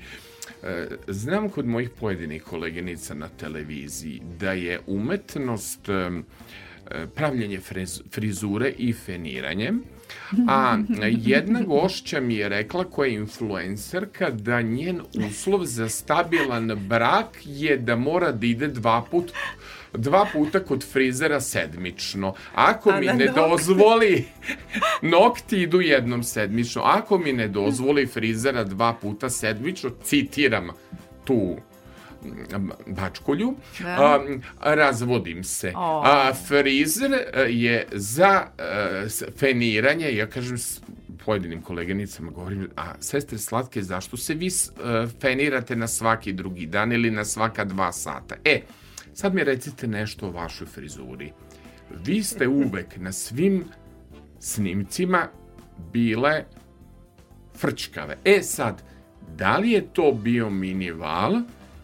E, Znam kod mojih pojedinih koleginica na televiziji da je umetnost e, pravljenje frizure i feniranje, a jedna gošća mi je rekla koja je influencerka da njen uslov za stabilan brak je da mora da ide dva put dva puta kod frizera sedmično. Ako mi ne dozvoli nokti idu jednom sedmično. Ako mi ne dozvoli frizera dva puta sedmično, citiram tu bačkolju, Da. a, razvodim se. O. A, frizer e, je za e, feniranje, ja kažem s pojedinim koleganicama govorim, a sestre slatke, zašto se vi s- e, fenirate na svaki drugi dan ili na svaka dva sata? E, sad mi recite nešto o vašoj frizuri. Vi ste uvek na svim snimcima bile frčkave. E sad, da li je to bio minival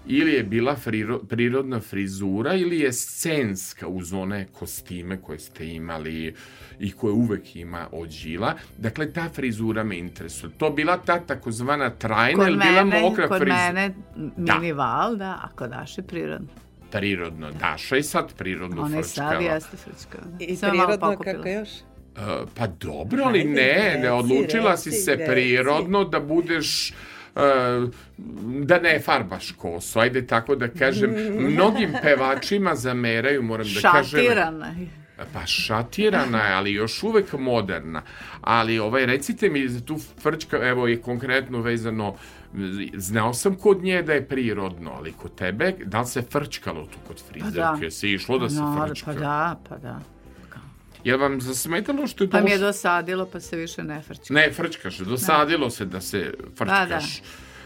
ili je bila friro, prirodna frizura ili je scenska uz one kostime koje ste imali i koje uvek ima od žila. Dakle, ta frizura me interesuje. To bila ta takozvana trajna ili bila mokra kod frizura? mene Da. minival, da, a kod Daše prirodno. Prirodno. Daša i sad prirodno Ona je sad jeste frčkava. I Sve prirodno kako još? Uh, pa dobro, ali ne, ne odlučila si se prirodno da budeš da ne farbaš kosu, ajde tako da kažem. Mnogim pevačima zameraju, moram da kažem. Šatirana. Pa šatirana je, ali još uvek moderna. Ali ovaj, recite mi za tu frčka, evo je konkretno vezano, znao sam kod nje da je prirodno, ali kod tebe, da li se frčkalo tu kod frizerke? da. Se išlo da se Naravno, frčka? Pa da, pa da. Je vam zasmetalo što je Pa mi je dosadilo, pa se više ne frčka. Ne, frčkaš, dosadilo se da se frčkaš. Da, da.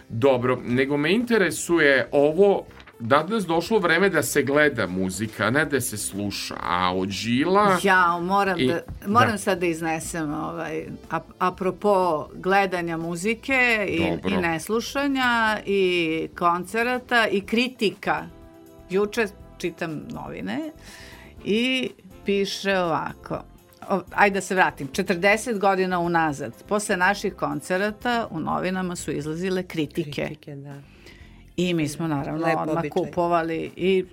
Dobro, nego me interesuje ovo, danas došlo vreme da se gleda muzika, ne da se sluša, a od žila... Ja, moram, I- da, moram da. sad da iznesem ovaj, ap, apropo gledanja muzike i, Dobro. i neslušanja i koncerata i kritika. Juče čitam novine i piše ovako. O, ajde da se vratim. 40 godina unazad, posle naših koncerata u novinama su izlazile kritike. Kritike, da. I mi smo naravno Lep odmah običaj. kupovali i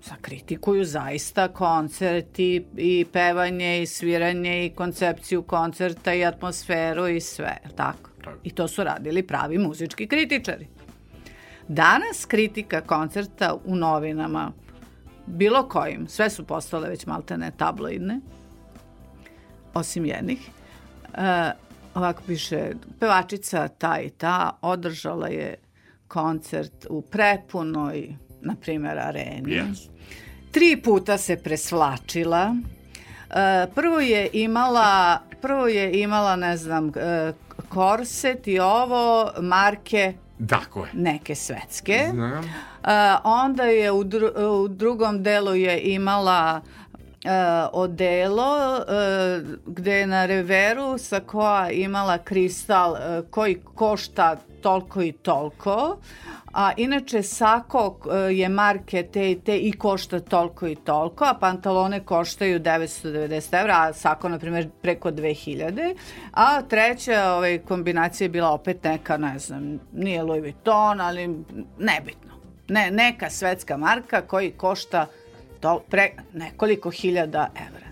sakritikuju zaista koncerti i pevanje i sviranje i koncepciju koncerta i atmosferu i sve? Tako. I to su radili pravi muzički kritičari. Danas kritika koncerta u novinama, bilo kojim, sve su postale već maltene tabloidne, osim jednih, e, ovako piše, pevačica ta i ta održala je koncert u prepunoj, na primjer, areni. Yes. Tri puta se presvlačila. E, prvo je imala, prvo je imala, ne znam, e, korset i ovo marke Tako je. neke svetske. Znam. E, onda je u, dru- u drugom delu je imala e, odelo e, gde je na reveru sa koja imala kristal e, koji košta toliko i toliko, a inače sako je marke te i te i košta toliko i toliko, a pantalone koštaju 990 evra, a sako, na primjer, preko 2000, a treća ovaj, kombinacija je bila opet neka, ne znam, nije Louis Vuitton, ali nebitno. Ne, neka svetska marka koji košta to, pre, nekoliko hiljada evra.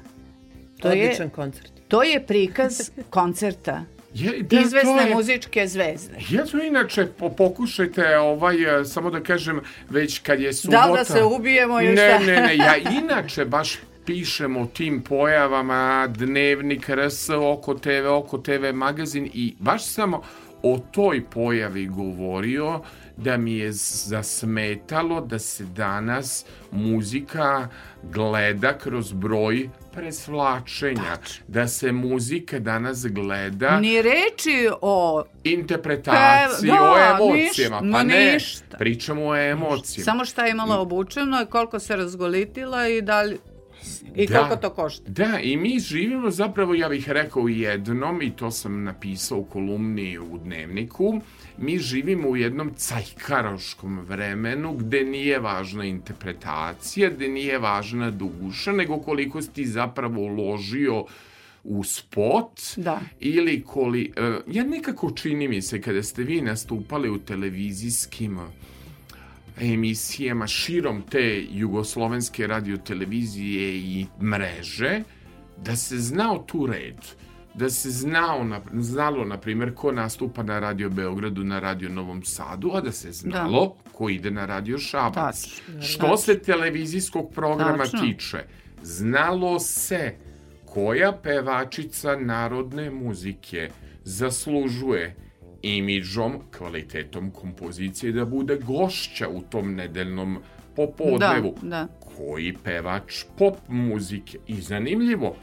To je, Odličan koncert. to je prikaz (laughs) koncerta Je, da, izvesne je- muzičke zvezde. Ja to inače, po, pokušajte, ovaj, e, samo da kažem, već kad je subota... Da li da se ubijemo ili ne, šta? Ne, ne, ja (laughs) inače baš pišem o tim pojavama, dnevnik, RS, Oko TV, Oko TV magazin i baš samo o toj pojavi govorio da mi je zasmetalo da se danas muzika gleda kroz broj presvlačenja. Da se muzika danas gleda... Ni reči o... Interpretaciji, Pe- da, o emocijama. niš- pa ne, ništa. pričamo o emocijama. Samo šta je imala obučeno i koliko se razgolitila i da li... I Da. koliko to košta. Da, i mi živimo zapravo, ja bih rekao u jednom, i to sam napisao u kolumni u dnevniku, mi živimo u jednom cajkaroškom vremenu gde nije važna interpretacija, gde nije važna duša, nego koliko si ti zapravo uložio u spot Da. ili koli... e, Ja nekako čini mi se kada ste vi nastupali u televizijskim emisijama širom te jugoslovenske radiotelevizije i mreže, da se znao tu red da se znao, na, znalo, na primjer, ko nastupa na Radio Beogradu, na Radio Novom Sadu, a da se znalo ko ide na Radio Šabac. Tačno. Što se televizijskog programa Tačno. tiče, znalo se koja pevačica narodne muzike zaslužuje imidžom, kvalitetom kompozicije da bude gošća u tom nedeljnom popodnevu. Da, da. Koji pevač pop muzike. I zanimljivo,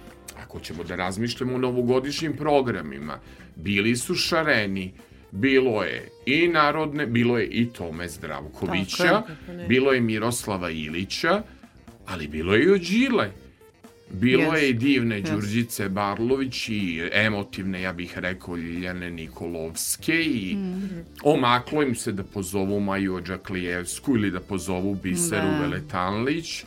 ako ćemo da razmišljamo o novogodišnjim programima, bili su šareni, bilo je i narodne, bilo je i Tome Zdravkovića, Tako je, bilo je Miroslava Ilića, ali bilo je i od Đile. Bilo Yes. je i divne Yes. Đurđice Barlović i emotivne, ja bih rekao, Ljiljane Nikolovske i omaklo im se da pozovu Maju Ođaklijevsku ili da pozovu Biseru Da. Veletanlić.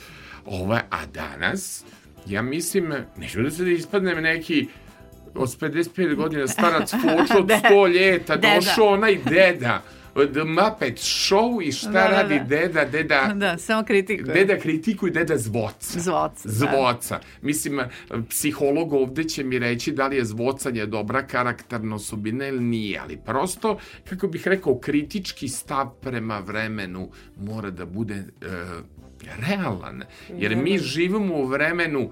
Ova, a danas, ja mislim, neću da se da ispadnem neki od 55 godina starac (laughs) fočo od 100 ljeta, Deda. došao onaj deda od Muppet Show i šta Da, da, radi da. deda, deda, (laughs) Da, samo kritikuje. deda kritikuje, deda zvoca. Zvoca, da. Zvoca. Mislim, psiholog ovde će mi reći da li je zvocanje dobra karakterna osobina ili nije, ali prosto, kako bih rekao, kritički stav prema vremenu mora da bude e, realan. Jer mi živimo u vremenu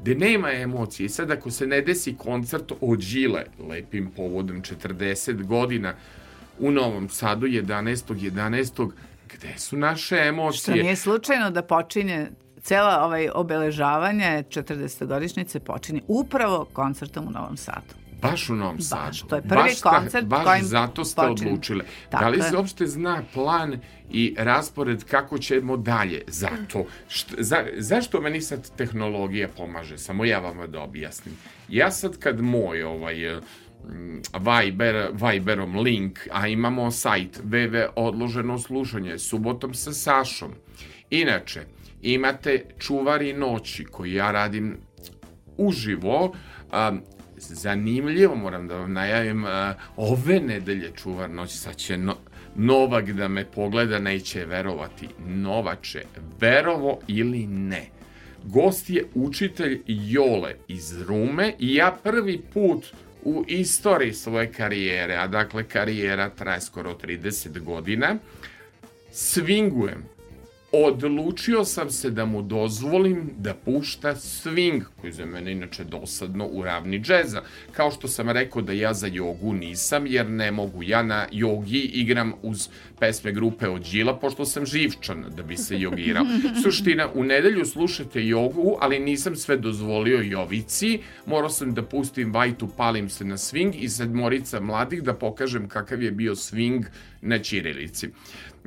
gde nema emocije. Sad ako se ne desi koncert od Žile, lepim povodom 40 godina, u Novom Sadu 11. 11. gde su naše Što emocije? nije slučajno da počinje cela ovaj obeležavanje 40-godišnjice počinje upravo koncertom u Novom Sadu. Baš u Novom Baš, Sadu. to je prvi baš ta- koncert Baš kojim zato ste počinje. odlučili. Tako da li se uopšte zna plan i raspored kako ćemo dalje? Zato. Št, za, zašto meni sad tehnologija pomaže? Samo ja vama da objasnim. Ja sad kad moj ovaj Viber, Viberom link, a imamo sajt www odloženo slušanje subotom sa Sašom. Inače, imate čuvari noći koji ja radim uživo, a, zanimljivo moram da vam najavim, a, ove nedelje čuvar noći, sad će no, Novak da me pogleda, neće verovati. Novače, verovo ili ne. Gost je učitelj Jole iz Rume i ja prvi put u istoriji svoje karijere, a dakle karijera traje skoro 30 godina, swingujem odlučio sam se da mu dozvolim da pušta swing, koji za mene inače dosadno u ravni džeza. Kao što sam rekao da ja za jogu nisam, jer ne mogu. Ja na jogi igram uz pesme grupe od Đila, pošto sam živčan da bi se jogirao. (laughs) Suština, u nedelju slušate jogu, ali nisam sve dozvolio Jovici. Morao sam da pustim vajtu, palim se na swing i sedmorica mladih da pokažem kakav je bio swing na Ćirilici.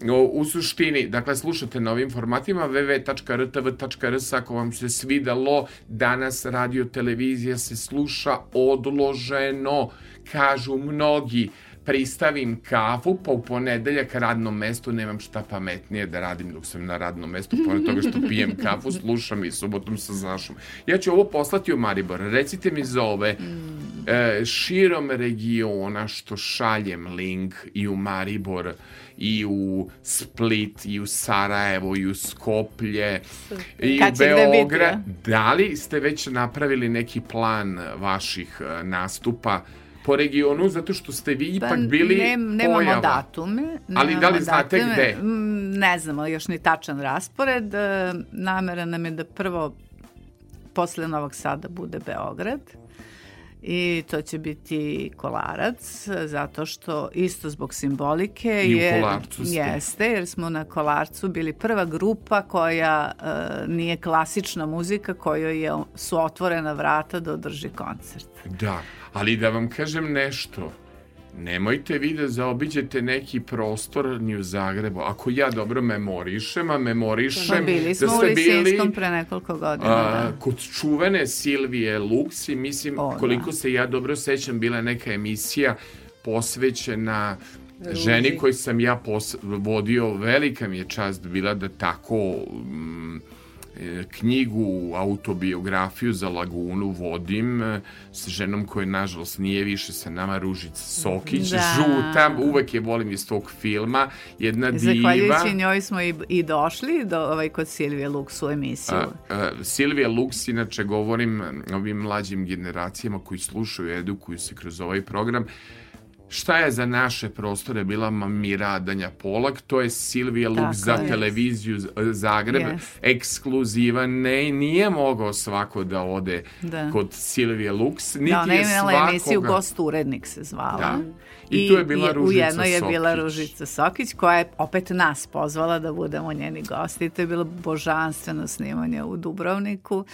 O, u suštini, dakle, slušate na ovim formatima www.rtv.rs ako vam se svidalo, danas radio televizija se sluša odloženo, kažu mnogi, pristavim kafu, pa u ponedeljak radnom mestu nemam šta pametnije da radim dok sam na radnom mestu, pored toga što pijem kafu, slušam i subotom sa Zašom. Ja ću ovo poslati u Maribor. Recite mi za ove e, širom regiona što šaljem link i u Maribor i u Split i u Sarajevo i u Skoplje i Kad u Beograd. Da li ste već napravili neki plan vaših e, nastupa po regionu, zato što ste vi ipak bili Pa ne, nemamo pojava. datume. Ali da li nemamo znate datume. gde? Ne znamo još ni tačan raspored. E, Namera nam je da prvo posle Novog Sada bude Beograd i to će biti kolarac zato što isto zbog simbolike I u jer, jeste jer smo na kolarcu bili prva grupa koja e, nije klasična muzika kojoj je, su otvorena vrata da održi koncert. Da, ali da vam kažem nešto, nemojte vi da zaobiđete neki prostor ni u Zagrebu. Ako ja dobro memorišem, a memorišem bili smo da u ste bili Lisinskom pre nekoliko godina. a, da. kod čuvene Silvije Luksi, mislim, O, da. koliko se ja dobro sećam, bila je neka emisija posvećena ženi koju sam ja vodio, velika mi je čast bila da tako mm, knjigu, autobiografiju za Lagunu vodim e, s ženom koja nažalost nije više sa nama, Ružica Sokić, Da. žuta, uvek je volim iz tog filma, jedna diva. Zahvaljujući njoj smo i, i došli do, ovaj, kod Silvije Lux u emisiju. A, a, Silvija Lux, inače govorim ovim mlađim generacijama koji slušaju, edukuju se kroz ovaj program, šta je za naše prostore bila Miradanja Polak, to je Silvija Lux Tako za je. televiziju Zagreb, Jest. ekskluziva, ne, nije mogao svako da ode Da. kod Silvije Lux, niti Da, ona je svakoga... emisiju Gost urednik se zvala. Da. I tu je bila i Ružica U jednoj je bila Sokić. Ružica Sokić koja je opet nas pozvala da budemo njeni gosti. I to je bilo božanstveno snimanje u Dubrovniku.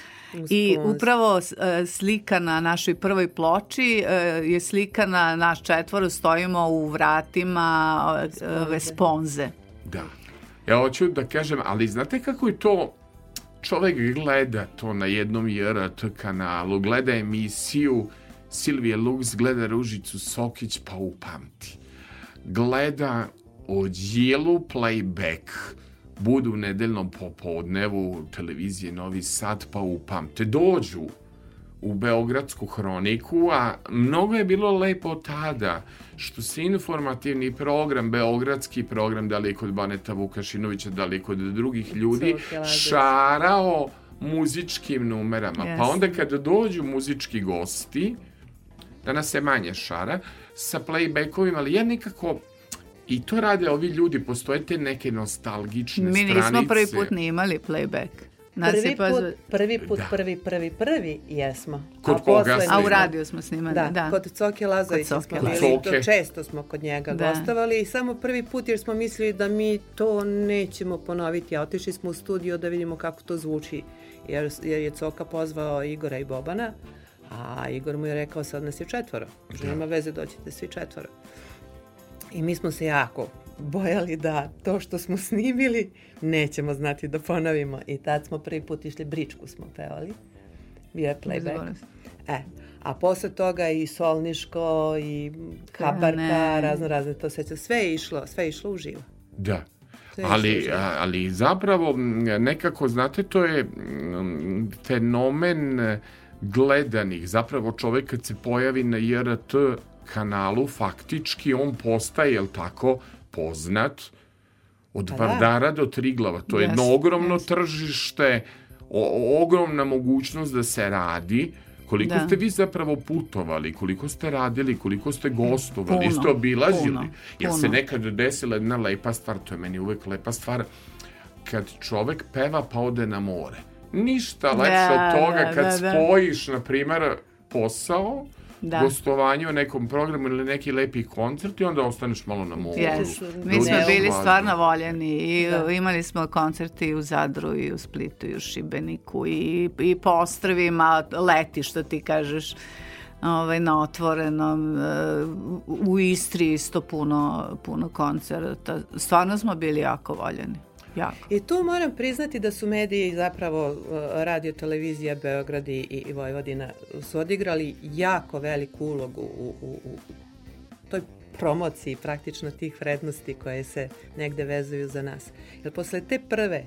I Sponz. upravo e, slika na našoj prvoj ploči e, je slika na naš četvoro, stojimo u vratima e, ove sponze. Da. Ja hoću da kažem, ali znate kako je to čovek gleda to na jednom JRT kanalu, gleda emisiju Silvije Lux, gleda Ružicu Sokić, pa upamti. Gleda odjelu playback, budu u nedeljnom popodnevu televizije Novi Sad, pa upamte. Dođu u Beogradsku hroniku, a mnogo je bilo lepo tada što se informativni program, beogradski program, da li kod Baneta Vukašinovića, da li kod drugih ljudi, šarao muzičkim numerama. Pa Jeste. onda kada dođu muzički gosti, danas se manje šara, sa playbackovima, ali ja nekako i to rade ovi ljudi, postoje te neke nostalgične Mi stranice. nismo prvi put ni imali playback. Nas Prvi put, prvi put, Da. prvi, prvi, prvi jesmo. Kod A koga? A u radiju smo snimali, Da, da. kod Coke Lazovića Kod smo bili, to često smo kod njega Da. gostovali i samo prvi put jer smo mislili da mi to nećemo ponoviti, a otišli smo u studio da vidimo kako to zvuči, jer, jer je Coka pozvao Igora i Bobana, a Igor mu je rekao sad nas je četvoro, že nema veze doćete svi četvoro. I mi smo se jako bojali da to što smo snimili nećemo znati da ponovimo i tad smo prvi put išli Bričku smo pevali, bio je playback. E, a posle toga i Solniško i Habarka, ne. razno razne to seća, sve je išlo, sve je išlo uživo. Da. Ali, ali zapravo nekako, znate, to je fenomen e, gledanih. Zapravo čovek kad se pojavi na JRT kanalu, faktički on postaje, jel tako, poznat od Pa da. Vardara do Triglava. To je Jest, jedno ogromno jest. tržište, o, ogromna mogućnost da se radi. Koliko Da. ste vi zapravo putovali, koliko ste radili, koliko ste gostovali, Puno, ste obilazili. puno, Jer se nekad desila jedna lepa stvar, to je meni uvek lepa stvar, kad čovek peva pa ode na more. Ništa lepše Da, od toga da, kad da, da. spojiš, na primjer, posao, Da. gostovanje u nekom programu ili neki lepi koncert i onda ostaneš malo na moru. Yes. da Mi smo uđeš u bili stvarno voljeni i Da. imali smo koncerte i u Zadru i u Splitu i u Šibeniku i, i po ostrvima leti što ti kažeš ovaj, na otvorenom e, u- u Istri isto puno, puno koncerta stvarno smo bili jako voljeni jako I tu moram priznati da su mediji zapravo uh, radio televizija Beograd i, i Vojvodina su odigrali jako veliku ulogu u, u, u toj promociji praktično tih vrednosti koje se negde vezuju za nas. Jer posle te prve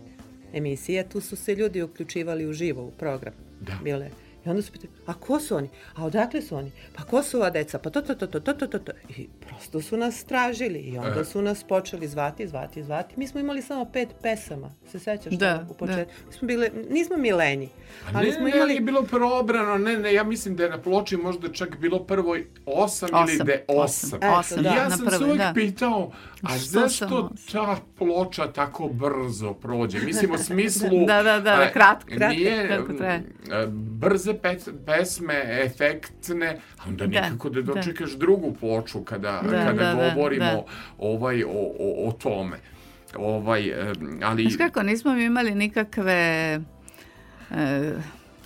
emisije tu su se ljudi uključivali u živo u program. Da. Bile. I onda su pitali, a ko su oni? A odakle su oni? Pa ko su ova deca? Pa to, to, to, to, to, to, to, to. I prosto su nas tražili i onda su nas počeli zvati, zvati, zvati. Mi smo imali samo pet pesama, se sećaš Da, u početku? Mi smo bile, nismo mi lenji, A ali ne, smo ne, imali... nije bilo probrano, ne, ne, ja mislim da je na ploči možda čak bilo prvo osam, ili Osam, de osam, osam. osam, da, ja na sam prvoj, se uvijek da. pitao, a Što zašto osam? ta ploča tako brzo prođe? Mislim, u (laughs) smislu... Da, da, da, kratko, kratko, Nije, kako traje. brze pes, pesme efektne, a onda Da, nikako da da. dočekaš drugu ploču kada, Da, kada da, da, govorimo da. ovaj, o, o, o tome. Ovaj, ali... Znaš kako, nismo mi imali nikakve, e,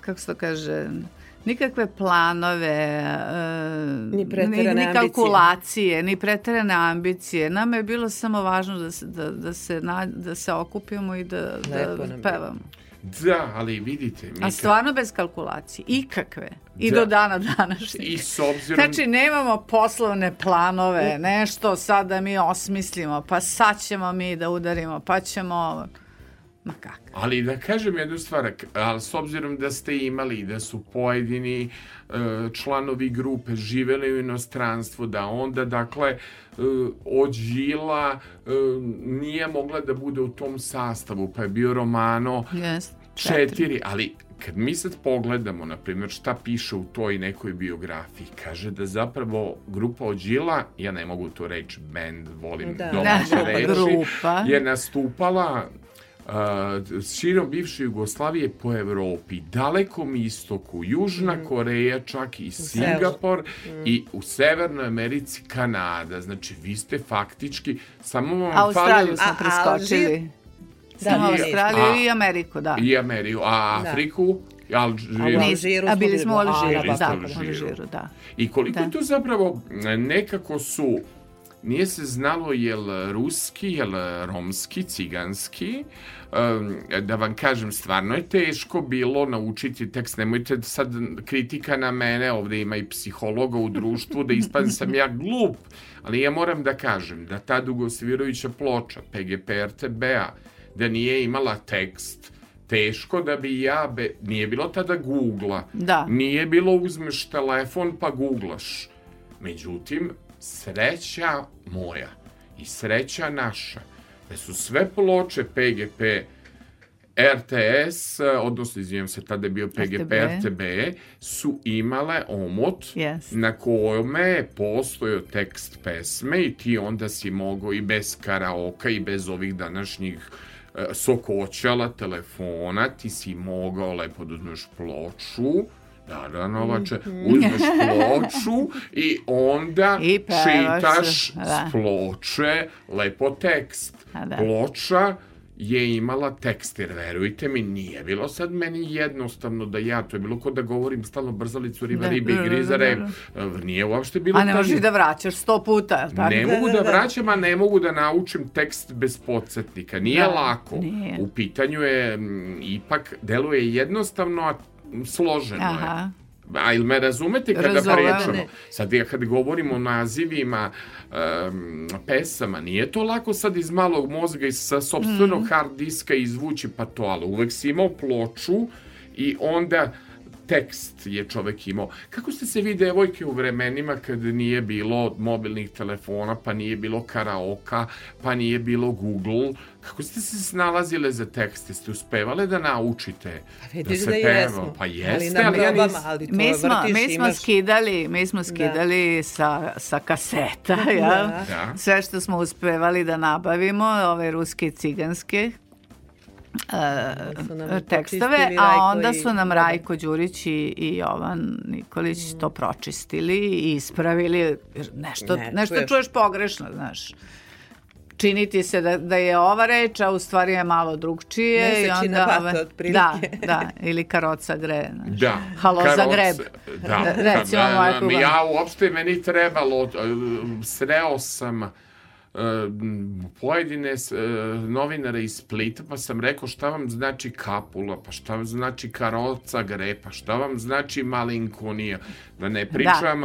kako se to kaže, nikakve planove, e, Ni preterane ni, ni ambicije. kalkulacije, ni preterane ambicije. Nama je bilo samo važno da se, da, da se, na, da se okupimo i da, Lepo da pevamo. Da, ali vidite, mi A kad- stvarno bez kalkulacije, ikakve. I Da. do dana današnjeg. i s obzirom... Znači, nemamo poslovne planove, nešto sad da mi osmislimo, pa sad ćemo mi da udarimo, pa ćemo. Ma kako? Ali da kažem jednu stvar, ali s obzirom da ste imali da su pojedini e, članovi grupe živeli u inostranstvu, da onda, dakle, e, od Žila e, nije mogla da bude u tom sastavu, pa je bio Romano Jest. četiri, ali kad mi sad pogledamo, na primjer, šta piše u toj nekoj biografiji, kaže da zapravo grupa od Žila, ja ne mogu tu reći band, volim Da. domaće Da, reči, grupa. je nastupala širom bivše Jugoslavije po Evropi, dalekom istoku, Južna Koreja, čak i Singapur i u Severnoj Americi Kanada. Znači, vi ste faktički, samo vam Australiju smo preskočili. Da, Australiju a- i Ameriku, da. i Ameriju, a Da. Afriku, Alžir. A u Nis- Alžiru a bili smo u Alžiru, da, da, u Alžiru. Alžiru, da. I koliko Da. to zapravo nekako su nije se znalo jel ruski, jel romski, ciganski. Da vam kažem, stvarno je teško bilo naučiti tekst. Nemojte sad kritika na mene, ovde ima i psihologa u društvu, da ispadne sam ja glup. Ali ja moram da kažem da ta dugosvirujuća ploča PGP RTB-a, da nije imala tekst, teško da bi ja, be, nije bilo tada Google-a, Da. nije bilo uzmeš telefon pa googlaš. Međutim, sreća moja i sreća naša, da su sve ploče PGP RTS, odnosno izvijem se, tada je bio PGP RTB. Su imale omot Yes. na kome je postojao tekst pesme i ti onda si mogao i bez karaoka i bez ovih današnjih e, sokoćala telefona, ti si mogao lepo da uzmeš ploču, da, da, Novače, uzmeš ploču i onda I čitaš da. s ploče lepo tekst. Da. Ploča je imala tekst, jer verujte mi, nije bilo sad meni jednostavno da ja, to je bilo kod da govorim stalno brzalicu, riba, Da, ribe da, i da, grizare, da, nije uopšte bilo A ne možeš da vraćaš sto puta, je tako? Ne Da, mogu da, da, da. vraćam, a ne mogu da naučim tekst bez podsjetnika. Nije Da, lako. nije. U pitanju je, m, ipak, deluje jednostavno, a složeno je. Aha. A ili me razumete kada Razumem. pričamo? Sad ja kad govorimo o nazivima em, pesama, nije to lako sad iz malog mozga i sa sobstvenog hard diska izvući pa to, ali uvek si imao ploču i onda tekst je čovek imao. Kako ste se vi devojke u vremenima kad nije bilo mobilnih telefona, pa nije bilo karaoka, pa nije bilo Google, kako ste se snalazile za tekste? Ste uspevale da naučite Vidiš da da, se peva? jesmo. Pa ali jeste, na ali ja nis- ali to Mi smo, vrtiš, mi smo imaš... skidali, mi smo skidali sa, sa kaseta, (laughs) ja? Da. Sve što smo uspevali da nabavimo, ove ruske ciganske e, tekstove, a onda su nam da. Rajko Đurić i, i Jovan Nikolić to pročistili i ispravili, nešto, Ne, nešto čuješ. čuješ pogrešno, znaš. Čini ti se da, da je ova reč, a u stvari je malo drugčije. i onda, vata, otprilike. Da, (laughs) da, ili karoca gre. Znaš. Da. Halo za Karoce, greb. Da. Recimo Da, da, kuba. Ja uopšte meni trebalo, uh, sreo sam uh, pojedine uh, novinare iz Splita, pa sam rekao šta vam znači kapula, pa šta vam znači karoca gre, pa šta vam znači malinkonija. Da ne pričam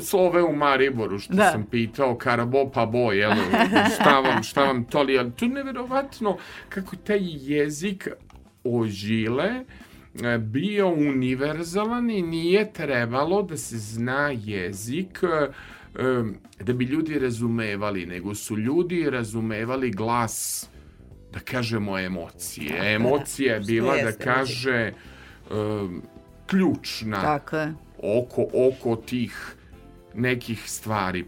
s ove u Mariboru, što Da. sam pitao Karabo pa bo, jel, šta vam, šta vam to li, ali to je neverovatno kako taj jezik ožile e, bio univerzalan i nije trebalo da se zna jezik e, da bi ljudi razumevali, nego su ljudi razumevali glas da kažemo emocije. Emocija je bila da jeste kaže e, ključna Tako je. oko, oko tih nekih stvari.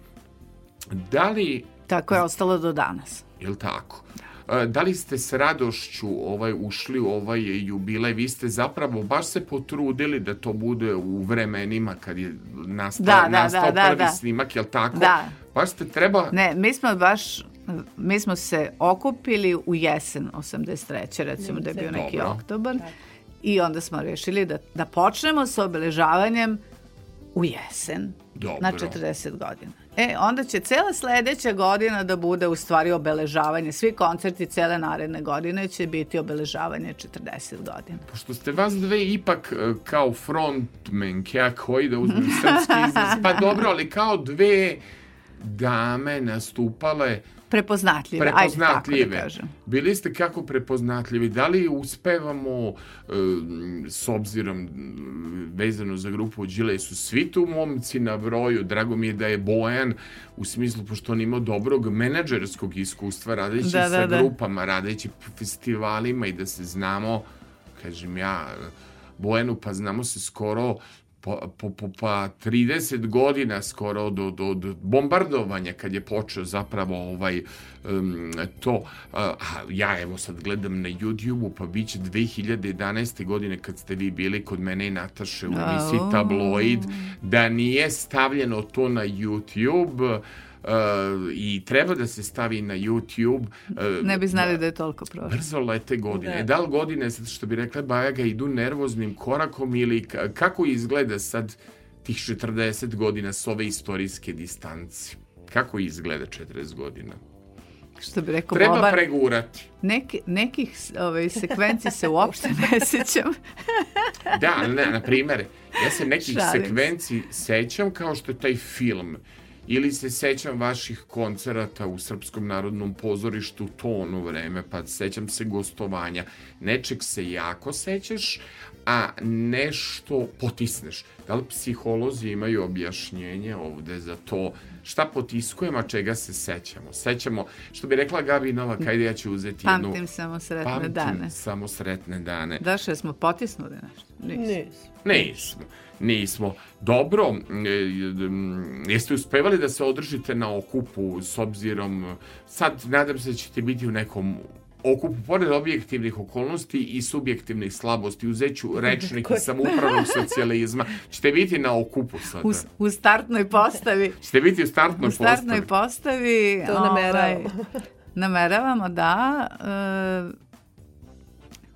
Da li, Tako je ostalo do danas. je li tako? e, da li ste s radošću ovaj, ušli u ovaj jubilej? Vi ste zapravo baš se potrudili da to bude u vremenima kad je nastao, Da, da, nastao da, da, prvi da. snimak, jel tako? Da. Baš ste treba... Ne, mi smo baš, mi smo se okupili u jesen 83. recimo da je bio neki Dobro. oktobar i onda smo rešili da, da počnemo sa obeležavanjem u jesen Dobro. na 40 godina. E, onda će cela sledeća godina da bude u stvari obeležavanje. Svi koncerti cele naredne godine će biti obeležavanje 40 godina. Pošto ste vas dve ipak e, kao frontmenke, a koji da uzmem srpski izraz, pa (laughs) dobro, ali kao dve dame nastupale Prepoznatljive, ajde tako da prepoznatljive. kažem. Bili ste kako prepoznatljivi? Da li uspevamo, e, s obzirom vezano za grupu Đile, su svi tu momci na broju? Drago mi je da je Bojan, u smislu, pošto on imao dobrog menadžerskog iskustva, radeći Da, sa da, da. grupama, radeći po festivalima i da se znamo, kažem ja, Bojanu, pa znamo se skoro po, po, po, pa 30 godina skoro do, do, do bombardovanja kad je počeo zapravo ovaj um, to a ja evo sad gledam na YouTube-u pa bit će 2011. godine kad ste vi bili kod mene i Nataše u emisiji Au. Tabloid da nije stavljeno to na YouTube uh, i treba da se stavi na YouTube uh, Ne bi znali da je toliko prošlo. Brzo lete godine. Da. Da. da li godine, sad što bi rekla Bajaga, idu nervoznim korakom ili ka- kako izgleda sad tih 40 godina s ove istorijske distance? Kako izgleda 40 godina? Što bi rekao Treba Boban, pregurati. neki, nekih ovaj, sekvenci se uopšte ne (laughs) sećam. Da, ali ne, na primjer, ja se nekih Šalim se. sekvenci sećam kao što je taj film ili se sećam vaših koncerata u Srpskom narodnom pozorištu to ono vreme, pa sećam se gostovanja. Nečeg se jako sećaš, a nešto potisneš. Da li psiholozi imaju objašnjenje ovde za to šta potiskujem, a čega se sećamo? Sećamo, što bi rekla Gabi Novak, ajde ja ću uzeti jednu... Pamtim samo sretne Pamtim dane. samo sretne dane. Daše, smo potisnuli nešto? Nismo. Nisu. Nismo. Nismo. Dobro, e, jeste uspevali da se održite na okupu s obzirom, sad nadam se da ćete biti u nekom okupu, pored objektivnih okolnosti i subjektivnih slabosti, uzeću rečnik Koji? samoupravnog socijalizma, ćete biti na okupu sada. U, u startnoj postavi. Ćete biti u startnoj U startnoj postavi. postavi. To ovaj, nameravamo. nameravamo, da. E,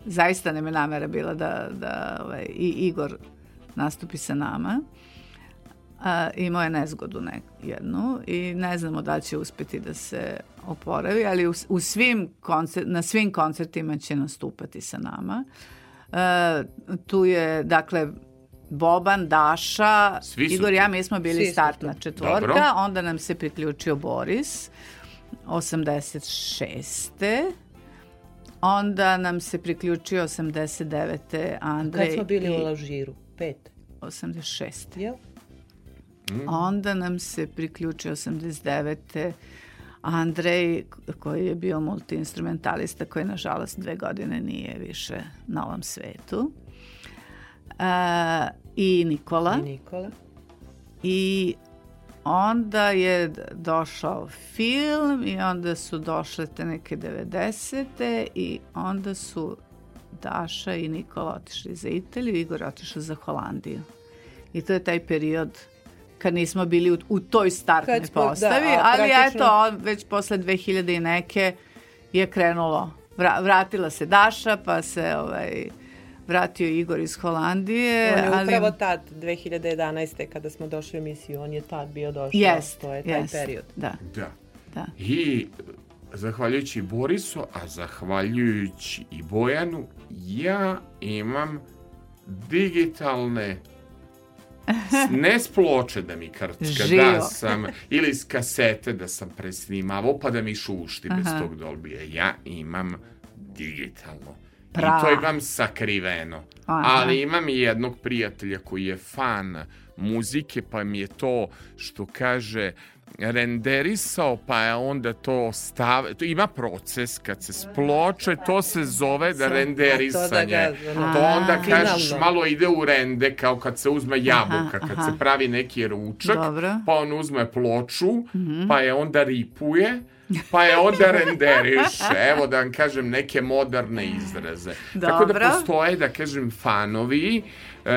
zaista nam je namera bila da, da ovaj, i Igor nastupi sa nama. A, imao je nezgodu nek, jednu i ne znamo da će uspeti da se oporavi, ali u, u svim koncert, na svim koncertima će nastupati sa nama. E, tu je, dakle, Boban, Daša, Svi Igor i ja, mi smo bili Svi startna tu. četvorka, Dobro. onda nam se priključio Boris, 86. Onda nam se priključio 89. Andrej Kad smo bili i u Lažiru? Pet. 86. Jel? Onda nam se priključio 89. Andrej, koji je bio multiinstrumentalista, koji nažalost dve godine nije više na ovom svetu. E, I Nikola. I Nikola. I onda je došao film i onda su došle te neke 90. i onda su Daša i Nikola otišli za Italiju, Igor otišao za Holandiju. I to je taj period kad nismo bili u, u toj startnoj Kad da, postavi, a ali praktično- eto, on već posle 2000 i neke je krenulo. Vra- vratila se Daša, pa se ovaj, vratio Igor iz Holandije. On je ali... upravo tad, 2011. kada smo došli u emisiju, on je tad bio došao. Jest, to je taj jest, period. Da, Da. da. I zahvaljujući Borisu, a zahvaljujući i Bojanu, ja imam digitalne (laughs) ne s ploče da mi krčka, Živo. da sam, ili s kasete da sam presnimavao, pa da mi šušti bez Aha. tog dolbija. Ja imam digitalno. Pra. I to imam sakriveno. Aha. Ali imam i jednog prijatelja koji je fan muzike, pa mi je to što kaže renderisao, pa je onda to stav... To ima proces kad se sploče, to se zove da renderisanje. To onda kažeš malo ide u rende, kao kad se uzme jabuka, kad se pravi neki ručak, pa on uzme ploču, mhm. pa je onda ripuje, pa je onda renderiš, (laughs) evo da vam kažem neke moderne izraze. Dobro. Tako da postoje, da kažem, fanovi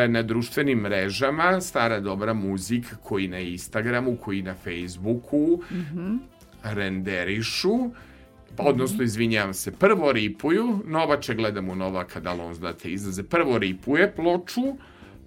na društvenim mrežama, stara dobra muzika koji na Instagramu, koji na Facebooku mm -hmm. renderišu, pa odnosno, izvinjavam se, prvo ripuju, Novače gledam u Novaka, da li on znate izraze, prvo ripuje ploču,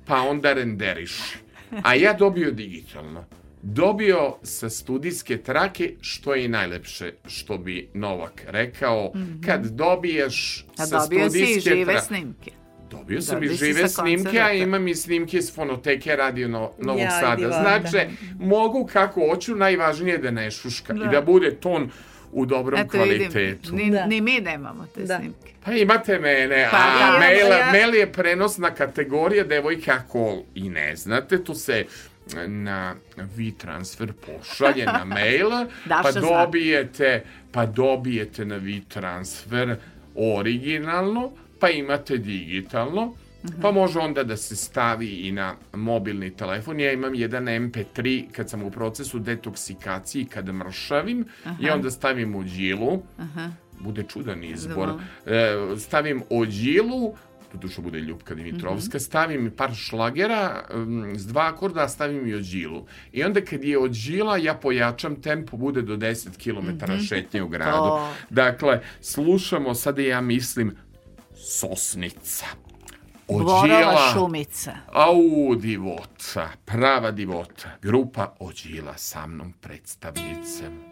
pa onda renderiše. A ja dobio digitalno dobio sa studijske trake, što je i najlepše, što bi Novak rekao, mm -hmm. kad dobiješ a sa dobio studijske si žive tra... snimke. Dobio sam Dobio i žive snimke, a imam i snimke iz fonoteke Radio no, Novog ja, Sada. Znači, mogu kako hoću, najvažnije da ne šuška da. i da bude ton u dobrom Eto, kvalitetu. Vidim, ni, da. ni mi nemamo te da. snimke. Pa imate mene, pa, a ja, mail, ja. mail je prenosna kategorija, devojka ako i ne znate, tu se na V-transfer pošalje na (laughs) mail, pa dobijete, pa dobijete na V-transfer originalno, pa imate digitalno, pa može onda da se stavi i na mobilni telefon. Ja imam jedan MP3 kad sam u procesu detoksikacije kad mršavim Aha. i onda stavim u džilu. Aha. Bude čudan izbor. E, stavim ođilu, doduše bude Ljubka Dimitrovska, -hmm. stavim par šlagera um, s dva akorda, stavim i ođilu. I onda kad je ođila, ja pojačam tempo, bude do 10 km mm -hmm. šetnje u gradu. Oh. Dakle, slušamo, sada ja mislim, Sosnica. Ođila, šumica. Au, divota, prava divota. Grupa Ođila sa mnom predstavnicem.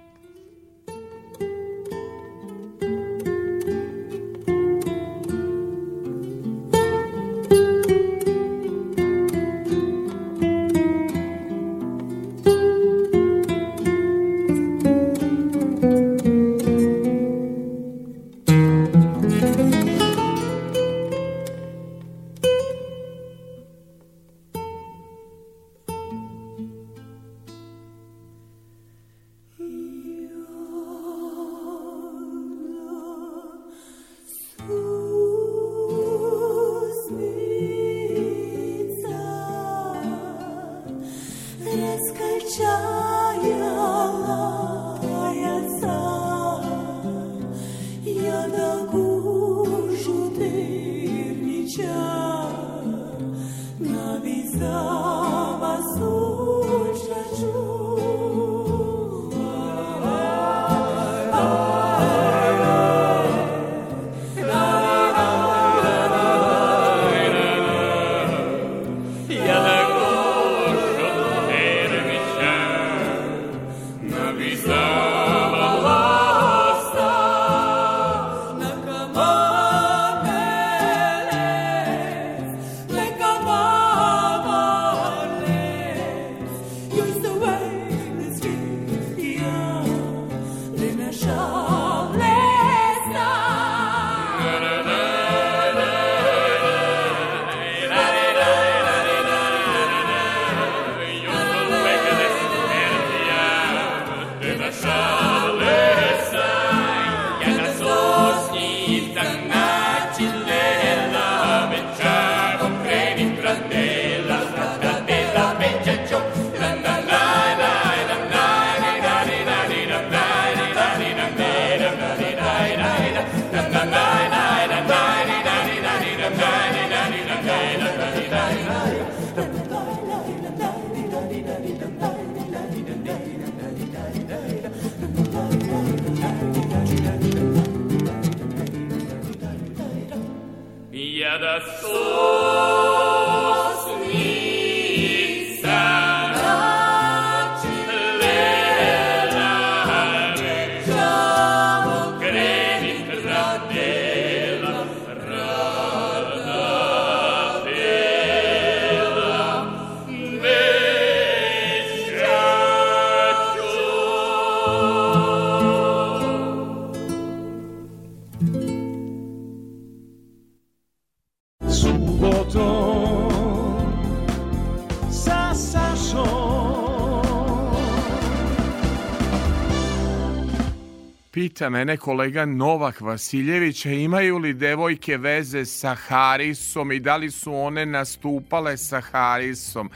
Pita mene kolega Novak Vasiljević, imaju li devojke veze sa Harisom i da li su one nastupale sa Harisom?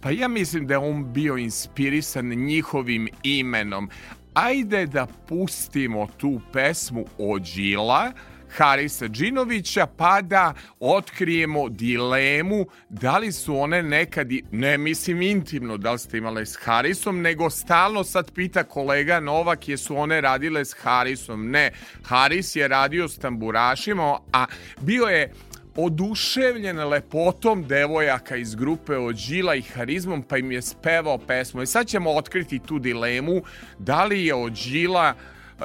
Pa ja mislim da je on bio inspirisan njihovim imenom. Ajde da pustimo tu pesmu Ođila, Harisa Džinovića pa da otkrijemo dilemu da li su one nekad, ne mislim intimno da li ste imale s Harisom, nego stalno sad pita kolega Novak jesu one radile s Harisom. Ne, Haris je radio s tamburašima, a bio je oduševljen lepotom devojaka iz grupe Ođila i harizmom, pa im je spevao pesmu. I sad ćemo otkriti tu dilemu da li je Ođila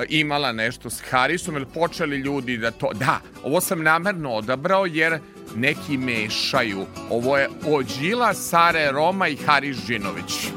imala nešto s Harisom ili počeli ljudi da to... Da, ovo sam namerno odabrao jer neki mešaju. Ovo je Ođila, Sare Roma i Haris Žinović.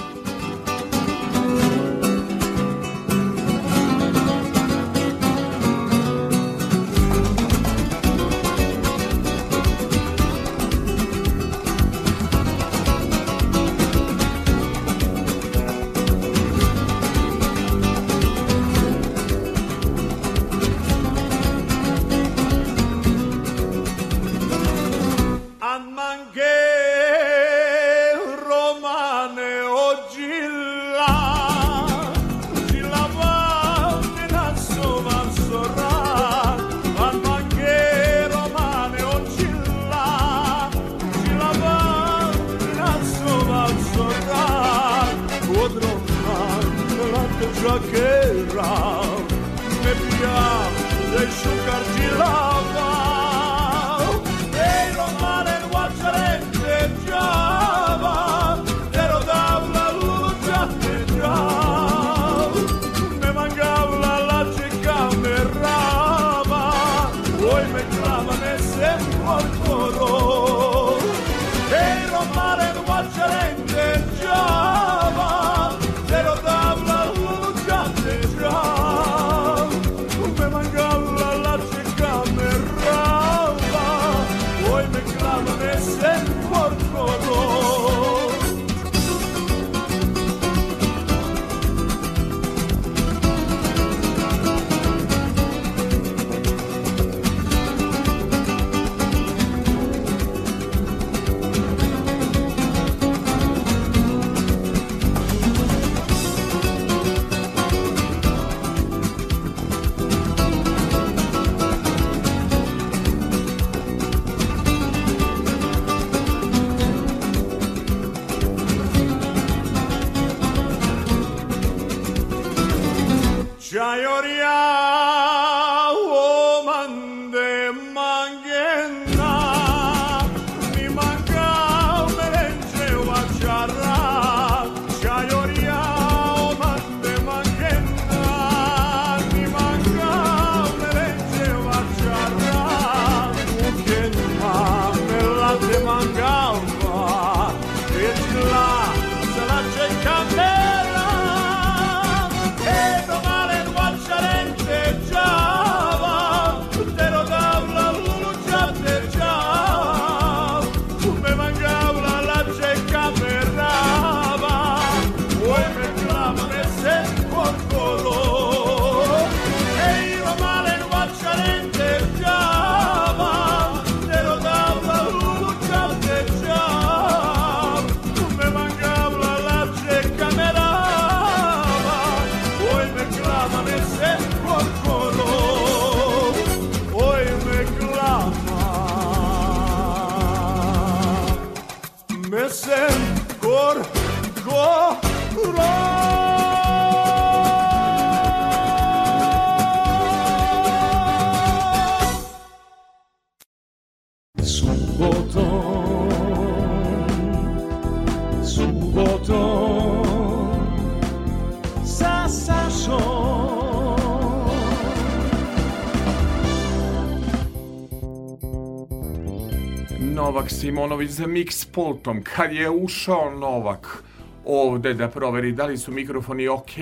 Simonović za mix pultom. Kad je ušao Novak ovde da proveri da li su mikrofoni ok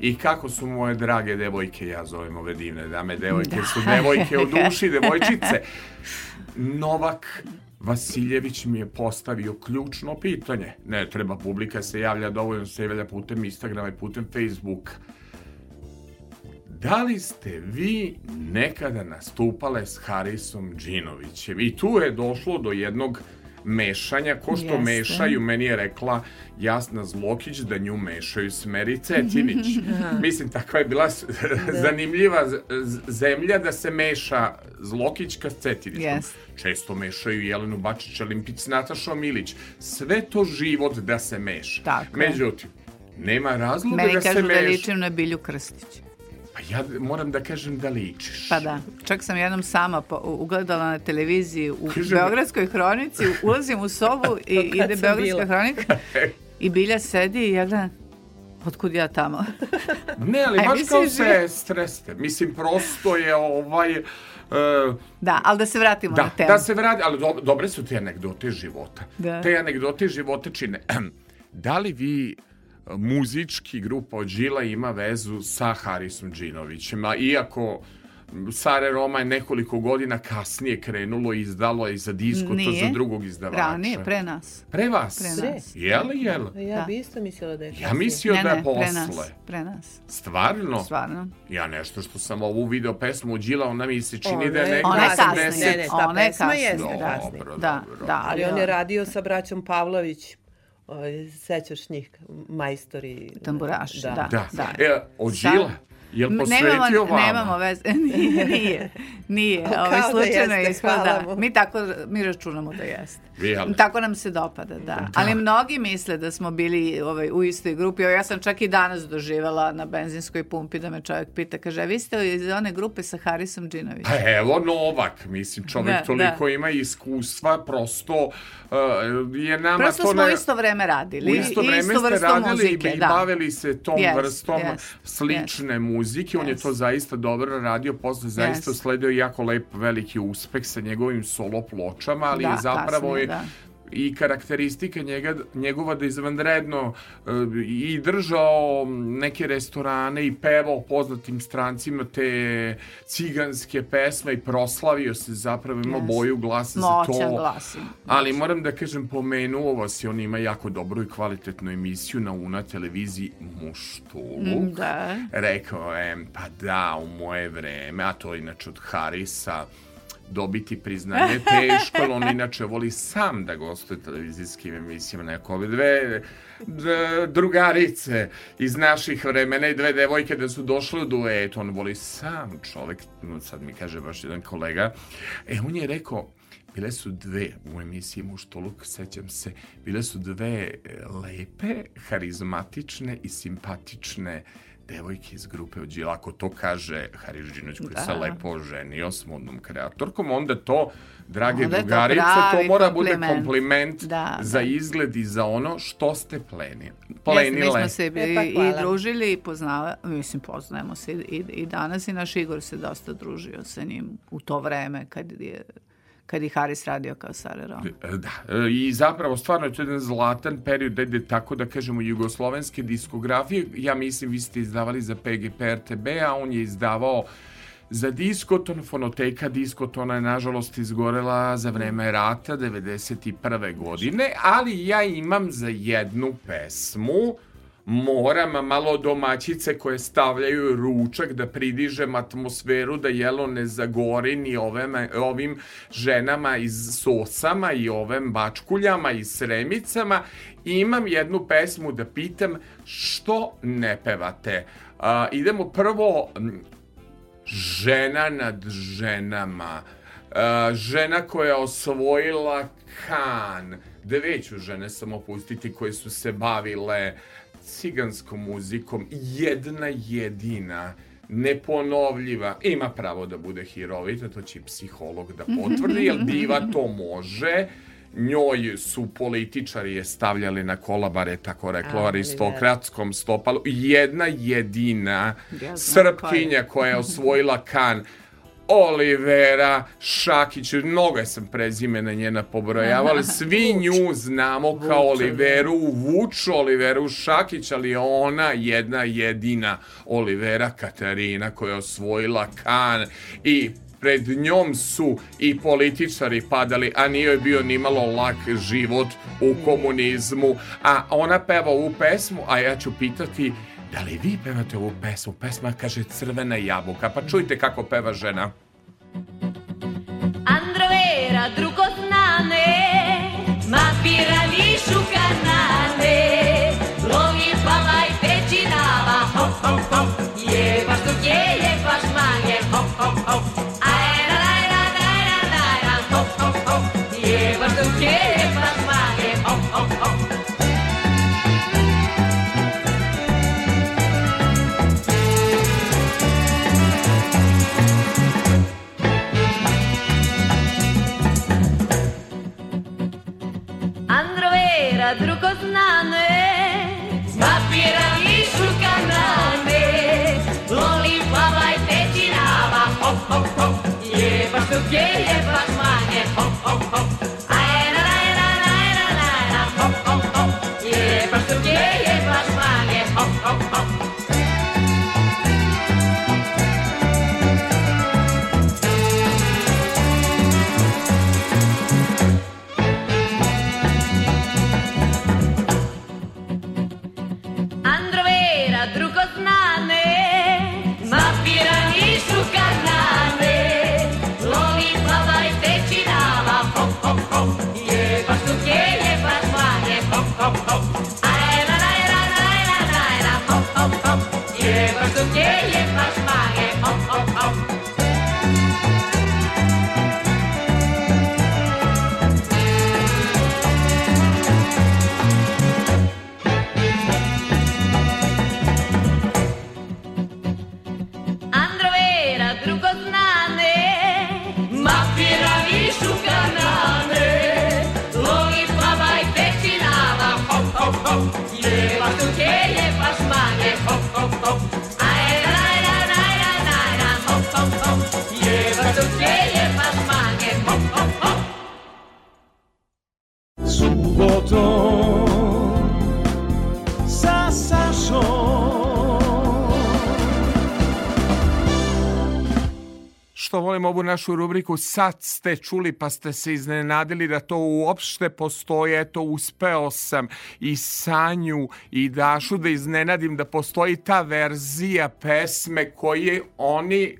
i kako su moje drage devojke, ja zovem ove divne dame, devojke (laughs) da. su devojke u duši, devojčice. Novak Vasiljević mi je postavio ključno pitanje. Ne treba, publika se javlja dovoljno, se javlja putem Instagrama i putem Facebooka Da li ste vi nekada nastupale s Harisom Džinovićem? I tu je došlo do jednog mešanja, ko što Jeste. mešaju, meni je rekla Jasna Zlokić da nju mešaju s Meri Cetinić. (laughs) Mislim, takva je bila s- zanimljiva zemlja da se meša Zlokićka s Cetinićom. Jeste. Često mešaju Jelenu Bačić, Olimpić s Natašom Milić. Sve to život da se meša. Tako je. Međutim, nema razloga Meni da se kažu da meša. ličim na Bilju Krstić. Pa ja moram da kažem da ličiš. Pa da. Čak sam jednom sama po, ugledala na televiziji u Kaže mi- Beogradskoj hronici, ulazim u sobu (laughs) i ide Beogradska bila. hronika i Bilja sedi i ja gledam, otkud ja tamo? (laughs) Ne, ali Aj, baš kao da- se streste. Mislim, prosto je ovaj... e, da, ali da se vratimo da, na temu. da se vrati, ali do, dobre su te anegdote života. Da. Te anegdote života čine. (clears throat) da li vi muzički grupa od Žila ima vezu sa Harisom Džinovićem, a iako Sare Roma je nekoliko godina kasnije krenulo i izdalo je za disko, to Nije. za drugog izdavača. Ranije, pre nas. Pre vas? Pre nas. Jel, jel? Ja Da. bi isto mislila da je Ja kasnije. mislio ne, da je ne, pre posle. nas. Pre nas. Stvarno? Stvarno. Ja nešto što sam ovu video pesmu od Đila, ona mi se čini da je je- neka Ona je kasnije. Ne, ne, ta Ona je pesma kasnije. jeste kasnije. Da, Dobro, da, dobro. da, Ali on je radio sa braćom Pavlović. Oj, sećaš njih, majstori. Tamburaši, da. Da. Da. E, od Đila? Jel posvetio nemamo, vama? Nemamo veze, (laughs) nije, nije, nije. (laughs) Kao Ovaj, da slučajno jeste, je da. mu. Mi tako, mi računamo da jeste. Jel? Tako nam se dopada, da. Ali mnogi misle da smo bili ovaj, u istoj grupi. Ja sam čak i danas doživjela na benzinskoj pumpi da me čovjek pita, kaže, a vi ste iz one grupe sa Harisom Džinovićem? Pa evo Novak, mislim, čovjek Da, toliko da. ima iskustva, prosto uh, je nama Prosto to smo na- u isto vreme radili. U isto i vreme istu ste radili muzike, i da. bavili se tom Yes, vrstom yes, slične muzike. On je Yes. to zaista dobro radio, posle zaista Yes. sledio jako lep veliki uspeh sa njegovim solo pločama, ali Da, zapravo kasnije, je da. I karakteristika njega, njegova da izvanredno e, i držao neke restorane i pevao poznatim strancima te ciganske pesme i proslavio se zapravo, ima Yes. boju glasa za to. Moćan glas. Ali moram da kažem, pomenuo vas i on ima jako dobru i kvalitetnu emisiju na UNA televiziji Muštuluk. Mm, Da. Rekao je, pa da, u moje vreme, a to je inače od Harisa, dobiti priznanje teško, ali on inače voli sam da gostuje televizijskim emisijama. Neko ove dve drugarice iz naših vremena i dve devojke da su došle u duet, on voli sam čovek, no, sad mi kaže baš jedan kolega, e, on je rekao, Bile su dve u emisiji Muštoluk, sećam se, bile su dve e, lepe, harizmatične i simpatične devojke iz grupe od Đila. Ako to kaže Haris Đinoć koji se Da. lepo ženio s modnom kreatorkom, onda to, drage Onda to drugarice, to, pravi mora bude kompliment. kompliment Da, za da. izgled i za ono što ste pleni, Jeste, mi plenile. smo se E, pa i, družili i poznava, mislim poznajemo se i, i, i danas i naš Igor se dosta družio sa njim u to vreme kad je kad je Haris radio kao Sare Roma. Da, e, i zapravo stvarno je to jedan zlatan period, ajde tako da kažemo, jugoslovenske diskografije. Ja mislim, vi ste izdavali za PGP RTB, a on je izdavao za diskoton, fonoteka diskotona je nažalost izgorela za vreme rata 91. godine, ali ja imam za jednu pesmu moram malo domaćice koje stavljaju ručak da pridižem atmosferu da jelo ne zagori ni ovem, ovim ženama iz sosama i ovim bačkuljama i sremicama. Imam jednu pesmu da pitam što ne pevate? A, idemo prvo žena nad ženama. A, žena koja je osvojila kan. Ću žene samo pustiti koje su se bavile ciganskom muzikom jedna jedina neponovljiva. Ima pravo da bude hirovita to će psiholog da (laughs) potvrdi jer diva to može. Njoj su političari je stavljali na kolabare, tako reklo, aristokratskom stopalu. Jedna jedina znam srpkinja koja je osvojila kan Olivera Šakić, mnogo sam prezimena njena pobrojavali, (laughs) svi nju znamo kao Oliveru Vuč, Oliveru Šakić, ali ona jedna jedina Olivera Katarina koja je osvojila kan. I pred njom su i političari padali, a nije joj bio nimalo lak život u komunizmu, a ona peva ovu pesmu, a ja ću pitati da li vi pevate ovu pesmu? Pesma kaže Crvena jabuka, pa čujte kako peva žena. Androvera, drugo znane, ma pirali šukanane, lovi pavaj pečinava, hop, hop, hop, Androvera, drugo znane, Zapirali šukanane, Loli pavaj tečinava, hop, hop, hop, je baš tu gdje je baš manje, hop, hop, hop, Volim ovu našu rubriku, sad ste čuli pa ste se iznenadili da to uopšte postoje, eto uspeo sam i Sanju i Dašu da iznenadim da postoji ta verzija pesme koje oni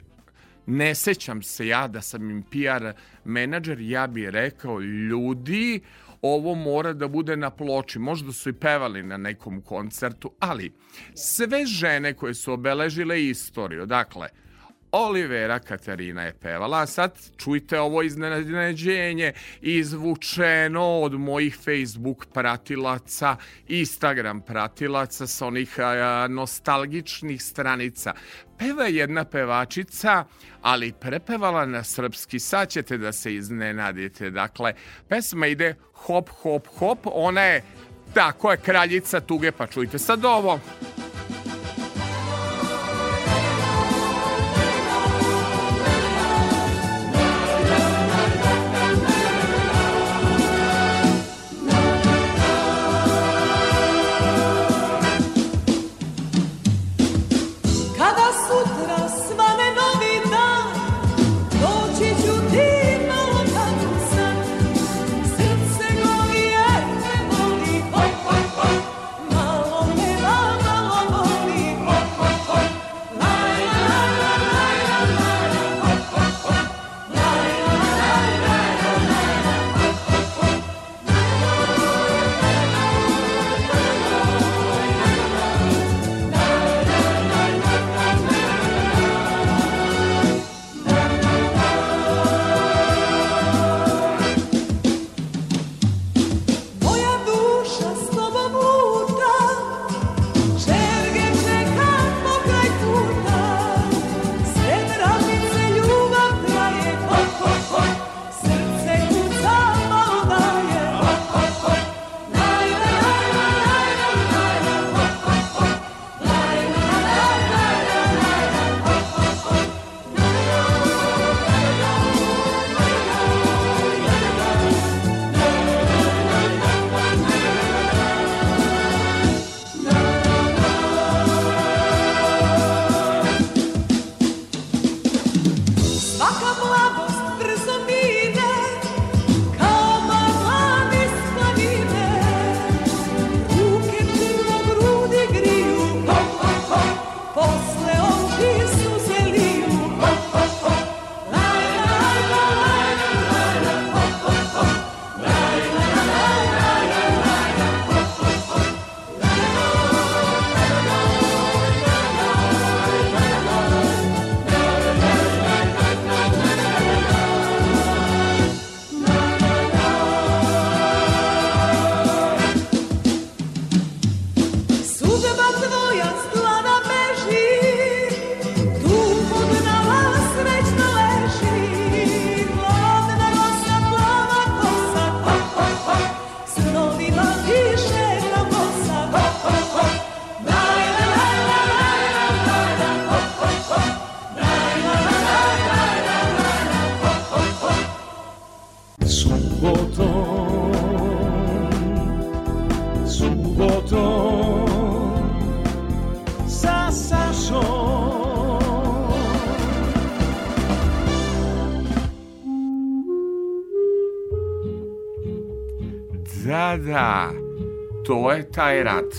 ne sećam se ja da sam im PR menadžer, ja bih rekao ljudi, ovo mora da bude na ploči. Možda su i pevali na nekom koncertu, ali sve žene koje su obeležile istoriju, dakle, Olivera Katarina je pevala, a sad čujte ovo iznenađenje izvučeno od mojih Facebook pratilaca, Instagram pratilaca sa onih a, nostalgičnih stranica. Peva jedna pevačica, ali prepevala na srpski. Sad ćete da se iznenadite. Dakle, pesma ide hop, hop, hop. Ona je, tako je, kraljica tuge, pa čujte sad ovo. To je taj rat.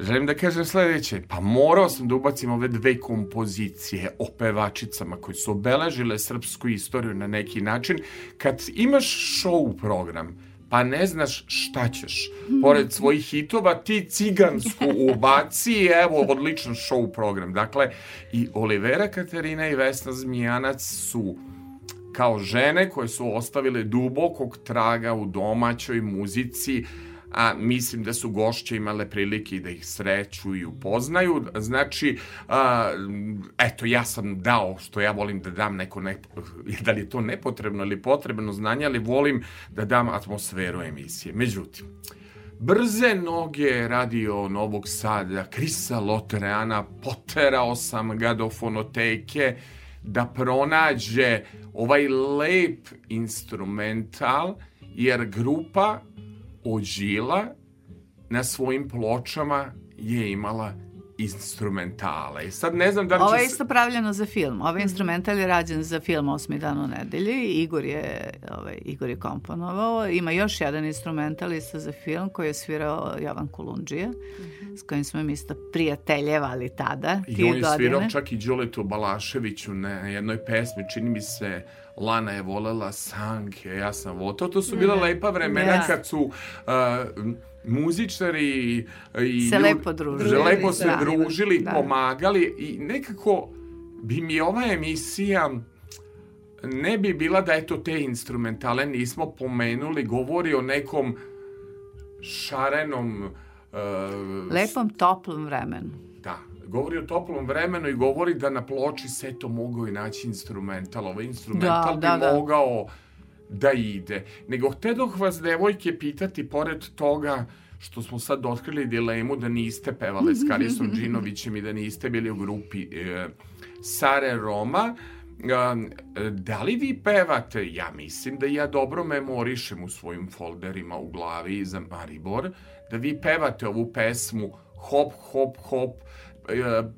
Želim da kažem sledeće, pa morao sam da ubacim ove dve kompozicije o pevačicama koji su obeležile srpsku istoriju na neki način. Kad imaš show program, pa ne znaš šta ćeš. Pored svojih hitova, ti cigansku (laughs) ubaci, evo, odličan show program. Dakle, i Olivera Katarina i Vesna Zmijanac su kao žene koje su ostavile dubokog traga u domaćoj muzici, a mislim da su gošće imale prilike da ih sreću i upoznaju. Znači, a, eto, ja sam dao što ja volim da dam neko, ne, (laughs) da li je to nepotrebno ili potrebno znanje, ali volim da dam atmosferu emisije. Međutim, Brze noge radio Novog Sada, Krisa Lotereana, poterao sam ga do fonoteke da pronađe ovaj lep instrumental, jer grupa Ođila na svojim pločama je imala instrumentale. I sad ne znam da li Ovo će je se- isto pravljeno za film. Ovaj instrumental je rađen za film Osmi dan u nedelji. Igor je, ovaj, Igor je komponovao. Ima još jedan instrumental isto za film koji je svirao Jovan Kulundžija, s kojim smo mi isto prijateljevali tada, I on je svirao godine. čak i Đoletu Balaševiću na jednoj pesmi, čini mi se Lana je volela sanke, ja sam vo. To, to su bila lepa vremena Da. kad su uh, muzičari i Se ljudi- lepo družili. lepo se Da. družili, Da. pomagali i nekako bi mi ova emisija ne bi bila da eto te instrumentale nismo pomenuli, govori o nekom šarenom uh, Lepom, toplom vremenu. Govori o toplom vremenu i govori da na ploči se to mogao i naći instrumental. Ovaj instrumental Da, bi da, da. mogao da ide. Nego htedoh vas, devojke, pitati, pored toga što smo sad otkrili dilemu da niste pevale s Karisom (laughs) Džinovićem i da niste bili u grupi e, Sare Roma, e, da li vi pevate? Ja mislim da ja dobro memorišem u svojim folderima u glavi za Maribor, da vi pevate ovu pesmu hop, hop, hop,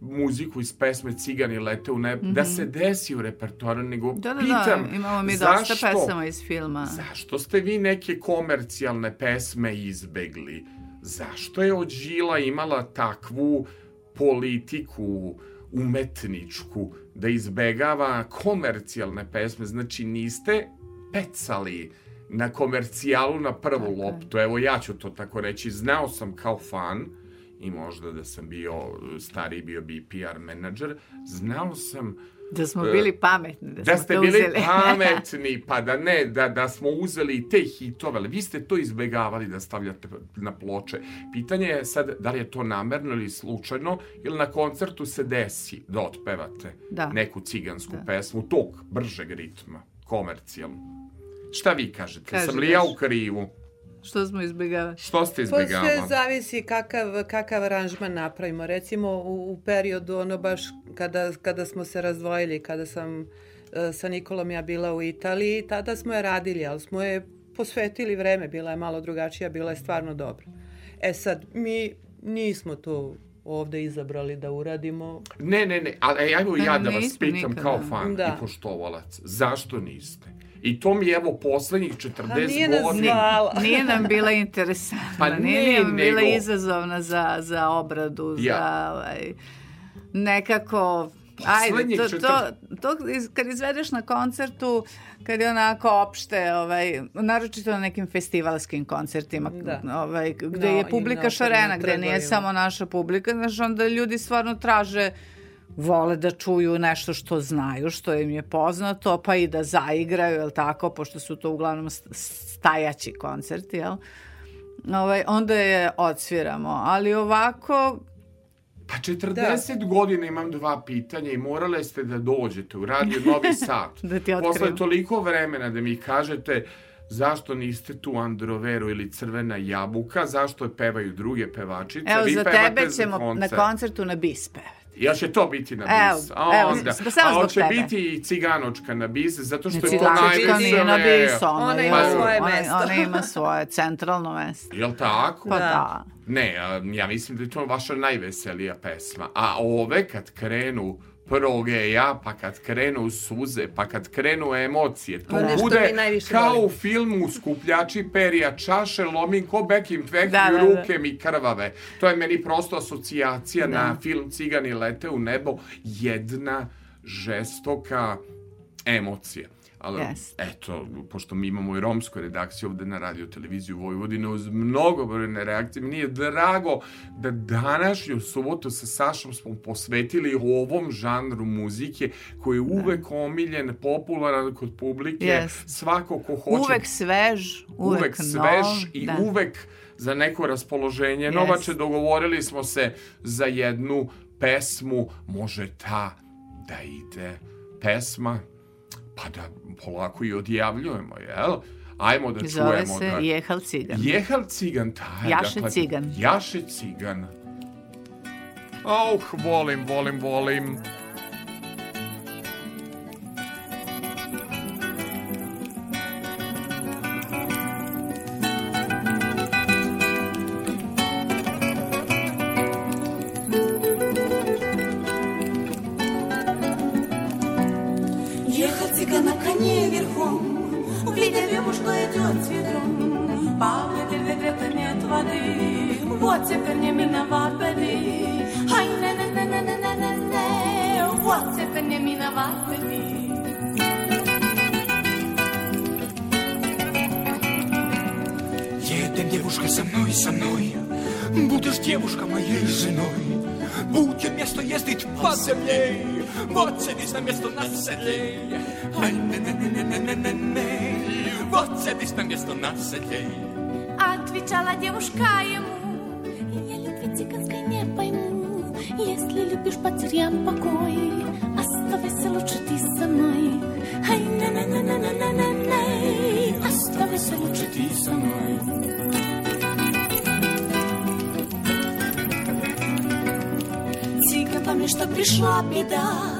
muziku iz pesme Cigani lete u nebo, da se desi u repertoaru, nego Mhm. Da, da, pitam, da, imamo mi dosta zašto? pesama iz filma. Zašto ste vi neke komercijalne pesme izbegli? Zašto je Ođila imala takvu politiku umetničku da izbegava komercijalne pesme? Znači niste pecali na komercijalu na prvu loptu. Evo ja ću to tako reći. Znao sam kao fan i možda da sam bio stariji bio bi PR menadžer, znao sam Da smo bili pametni, da, da smo ste to bili uzeli. (laughs) pametni, pa da ne, da, da smo uzeli i te hitove, ali vi ste to izbegavali da stavljate na ploče. Pitanje je sad, da li je to namerno ili slučajno, ili na koncertu se desi da otpevate Da. neku cigansku pesmu, tog bržeg ritma, komercijalno. Šta vi kažete? Kaži, Sam li ja u krivu? Što smo izbjegavali? Što ste Pa sve izbegavali? zavisi kakav, kakav aranžman napravimo. Recimo u, u periodu ono baš kada, kada smo se razdvojili, kada sam e, sa Nikolom ja bila u Italiji, tada smo je radili, ali smo je posvetili vreme, bila je malo drugačija, bila je stvarno dobra. E sad, mi nismo to ovde izabrali da uradimo. Ne, ne, ne, ali evo ja da vas pitam nikada. kao fan Da. i poštovalac, zašto niste? I to mi je evo poslednjih 40 Pa nije nas godina. zvala. Nije nam bila interesantna, Pa nije ne, nam bila nego- izazovna za, za obradu, Ja. za ovaj, nekako... Ajde, to, četir- to, to iz- kad izvedeš na koncertu, kad je onako opšte, ovaj, naročito na nekim festivalskim koncertima, Da. ovaj, gde No, je i publika na šarena, gde nije samo naša publika, znaš, onda ljudi stvarno traže vole da čuju nešto što znaju, što im je poznato, pa i da zaigraju, jel tako, pošto su to uglavnom st- stajaći koncerti, jel? Ovaj, onda je odsviramo, ali ovako, Pa 40 godina imam dva pitanja i morale ste da dođete u radio Novi (laughs) Sad. Da ti otkrijem. Posle toliko vremena da mi kažete zašto niste tu Androveru ili Crvena jabuka, zašto pevaju druge pevačice. evo, vi za tebe ćemo na koncert. koncertu na bis pevati. Jel će to biti na Evo, bis? A evo, onda, s- samo a hoće biti i ciganočka na bis, zato što je to Ciganočka nije na bisu, ona, Ona ima svoje ona- mesto. Ona ima svoje centralno mesto. Jel tako? Pa Da. da. Ne, ja mislim da je to vaša najveselija pesma. A ove kad krenu progeja, pa kad krenu suze, pa kad krenu emocije, to Ono što bude kao volimo. u filmu Skupljači perija, čaše, lomim ko bekim tvek Da, i da, da. ruke mi krvave. To je meni prosto asocijacija Da. na film Cigani lete u nebo. Jedna žestoka emocija. Ali, Jest. eto, pošto mi imamo i romsku redakciju ovde na radio televiziju Vojvodine uz mnogobrojne reakcije, meni je drago da današnju subotu sa Sašom smo posvetili ovom žanru muzike koji je uvek omiljen, popularan kod publike. Jest. Svako ko hoće Uvek svež, uvek, uvek nov. svež i da. uvek za neko raspoloženje. Jest. Novače, dogovorili smo se za jednu pesmu, može ta da ide pesma, pa da polako i odjavljujemo, jel? Ajmo da Zove čujemo se da... Jehal Cigan. Jehal cigan, taj. Jaše cigan. Jaše cigan. Oh, volim, volim, volim. Не Вот садись на место на седле Отвечала девушка ему, Я любви цыганской не пойму Если любишь, потеряем покой Оставайся лучше ты со мной Ай, на на на на на на на на Оставайся лучше ты со мной цыган помни, что пришла беда.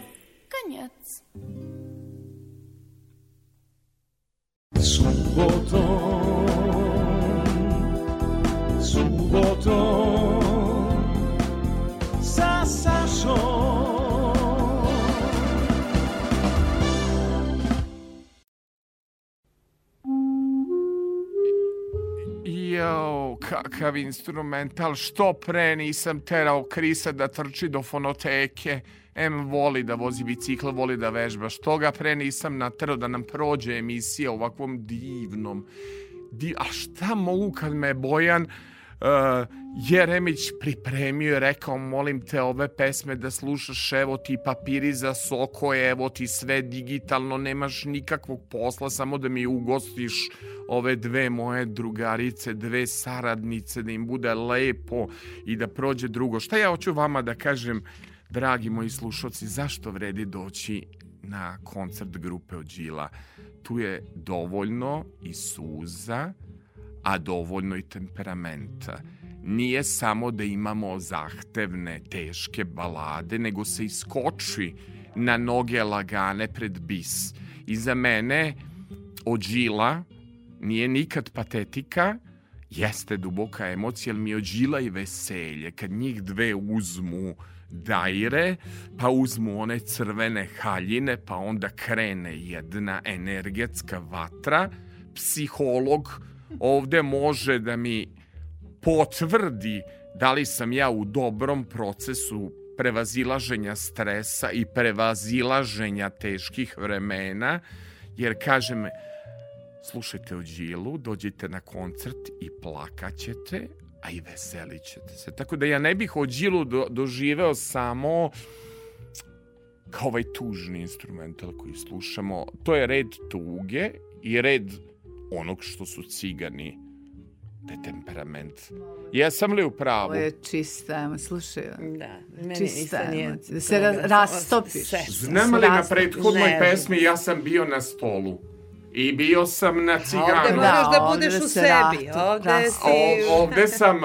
kakav instrumental, što pre nisam terao Krisa da trči do fonoteke. Em voli da vozi bicikl, voli da vežba. Što ga pre nisam naterao da nam prođe emisija ovakvom divnom. Di, a šta mogu kad me Bojan uh, Jeremić pripremio i rekao molim te ove pesme da slušaš evo ti papiri za soko evo ti sve digitalno nemaš nikakvog posla samo da mi ugostiš ove dve moje drugarice dve saradnice da im bude lepo i da prođe drugo. Šta ja hoću vama da kažem dragi moji slušalci zašto vredi doći na koncert grupe Ođila? Tu je dovoljno i suza a dovoljno i temperamenta. Nije samo da imamo zahtevne, teške balade, nego se iskoči na noge lagane pred bis. I za mene Ođila nije nikad patetika, jeste duboka emocija, ali mi Ođila i veselje. Kad njih dve uzmu dajre, pa uzmu one crvene haljine, pa onda krene jedna energetska vatra, psiholog ovde može da mi potvrdi da li sam ja u dobrom procesu prevazilaženja stresa i prevazilaženja teških vremena, jer kažem, slušajte o Đilu, dođite na koncert i plakaćete, a i veselit ćete se. Tako da ja ne bih o Đilu do, doživeo samo kao ovaj tužni instrumental koji slušamo. To je red tuge i red onog što su cigani te temperament. Jesam li u pravu? Ovo je čista slušaj. Da, meni Čista isto nije... emocija. Da se ra- rastopiš. Sve. Znam li na prethodnoj Ne. pesmi ja sam bio na stolu. I bio sam na Ovde ciganu. moraš da Da, budeš ovde u se sebi. Ovde rastu- si... O, ovde sam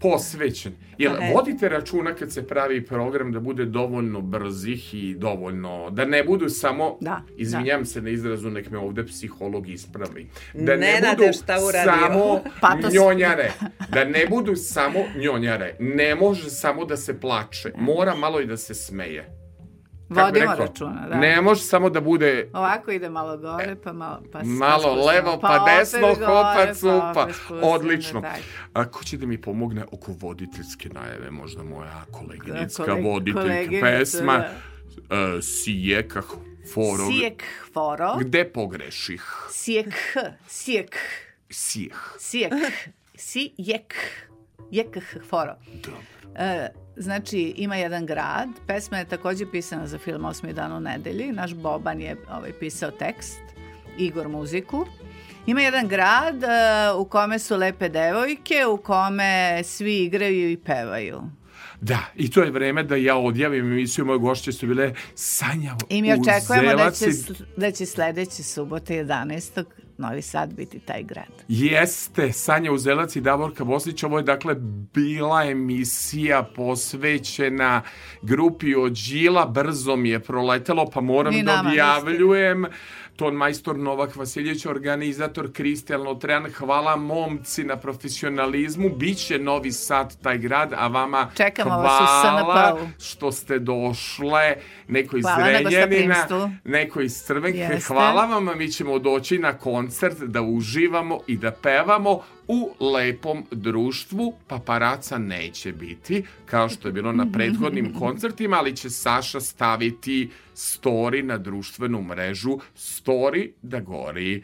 posvećen. Jel Aha. vodite računa kad se pravi program da bude dovoljno brzih i dovoljno, da ne budu samo, Da, izvinjam se na izrazu, nek me ovde psiholog ispravi, da ne Nenade, budu šta samo (laughs) Patos. njonjare, da ne budu samo njonjare, ne može samo da se plače, mora malo i da se smeje. Vodimo rekao, računa, da. Ne može samo da bude Ovako ide malo gore, pa malo... Pa malo spustimo, levo, pa, opet desno, gore, hopa, cupa. opet spustimo, Odlično. tako. A ko će da mi pomogne oko voditeljske najave? Možda moja koleginicka Koleg- voditeljka koleginica, pesma. da. Uh, Sijeka Foro. Sijek foro, Gde pogreših? sijek sijek, Sijeh. sijek, sijek, jek h foro. Dobro. E, znači, ima jedan grad, pesma je takođe pisana za film Osmi dan u nedelji, naš Boban je ovaj, pisao tekst, Igor muziku. Ima jedan grad e, u kome su lepe devojke, u kome svi igraju i pevaju. Da, i to je vreme da ja odjavim emisiju. Moje gošće su bile Sanja I mi očekujemo da će, da će sledeće subote 11. Novi Sad biti taj grad. Jeste, Sanja Uzelac i Davorka Bosnić. Ovo je dakle bila emisija posvećena grupi od Đila. Brzo mi je proletelo, pa moram Ni da objavljujem. Ton majstor Novak Vasiljević, organizator Kristijan Lotrean. Hvala momci na profesionalizmu. Biće Novi Sad taj grad, a vama Čekamo vas hvala SNP-u. što ste došle. Neko iz Hvala na Zrenjanina, gostoprimstvu. neko iz Crvenke. Hvala vam, mi ćemo doći na koncert da uživamo i da pevamo u lepom društvu. Paparaca neće biti, kao što je bilo na (laughs) prethodnim koncertima, ali će Saša staviti story na društvenu mrežu, story da gori.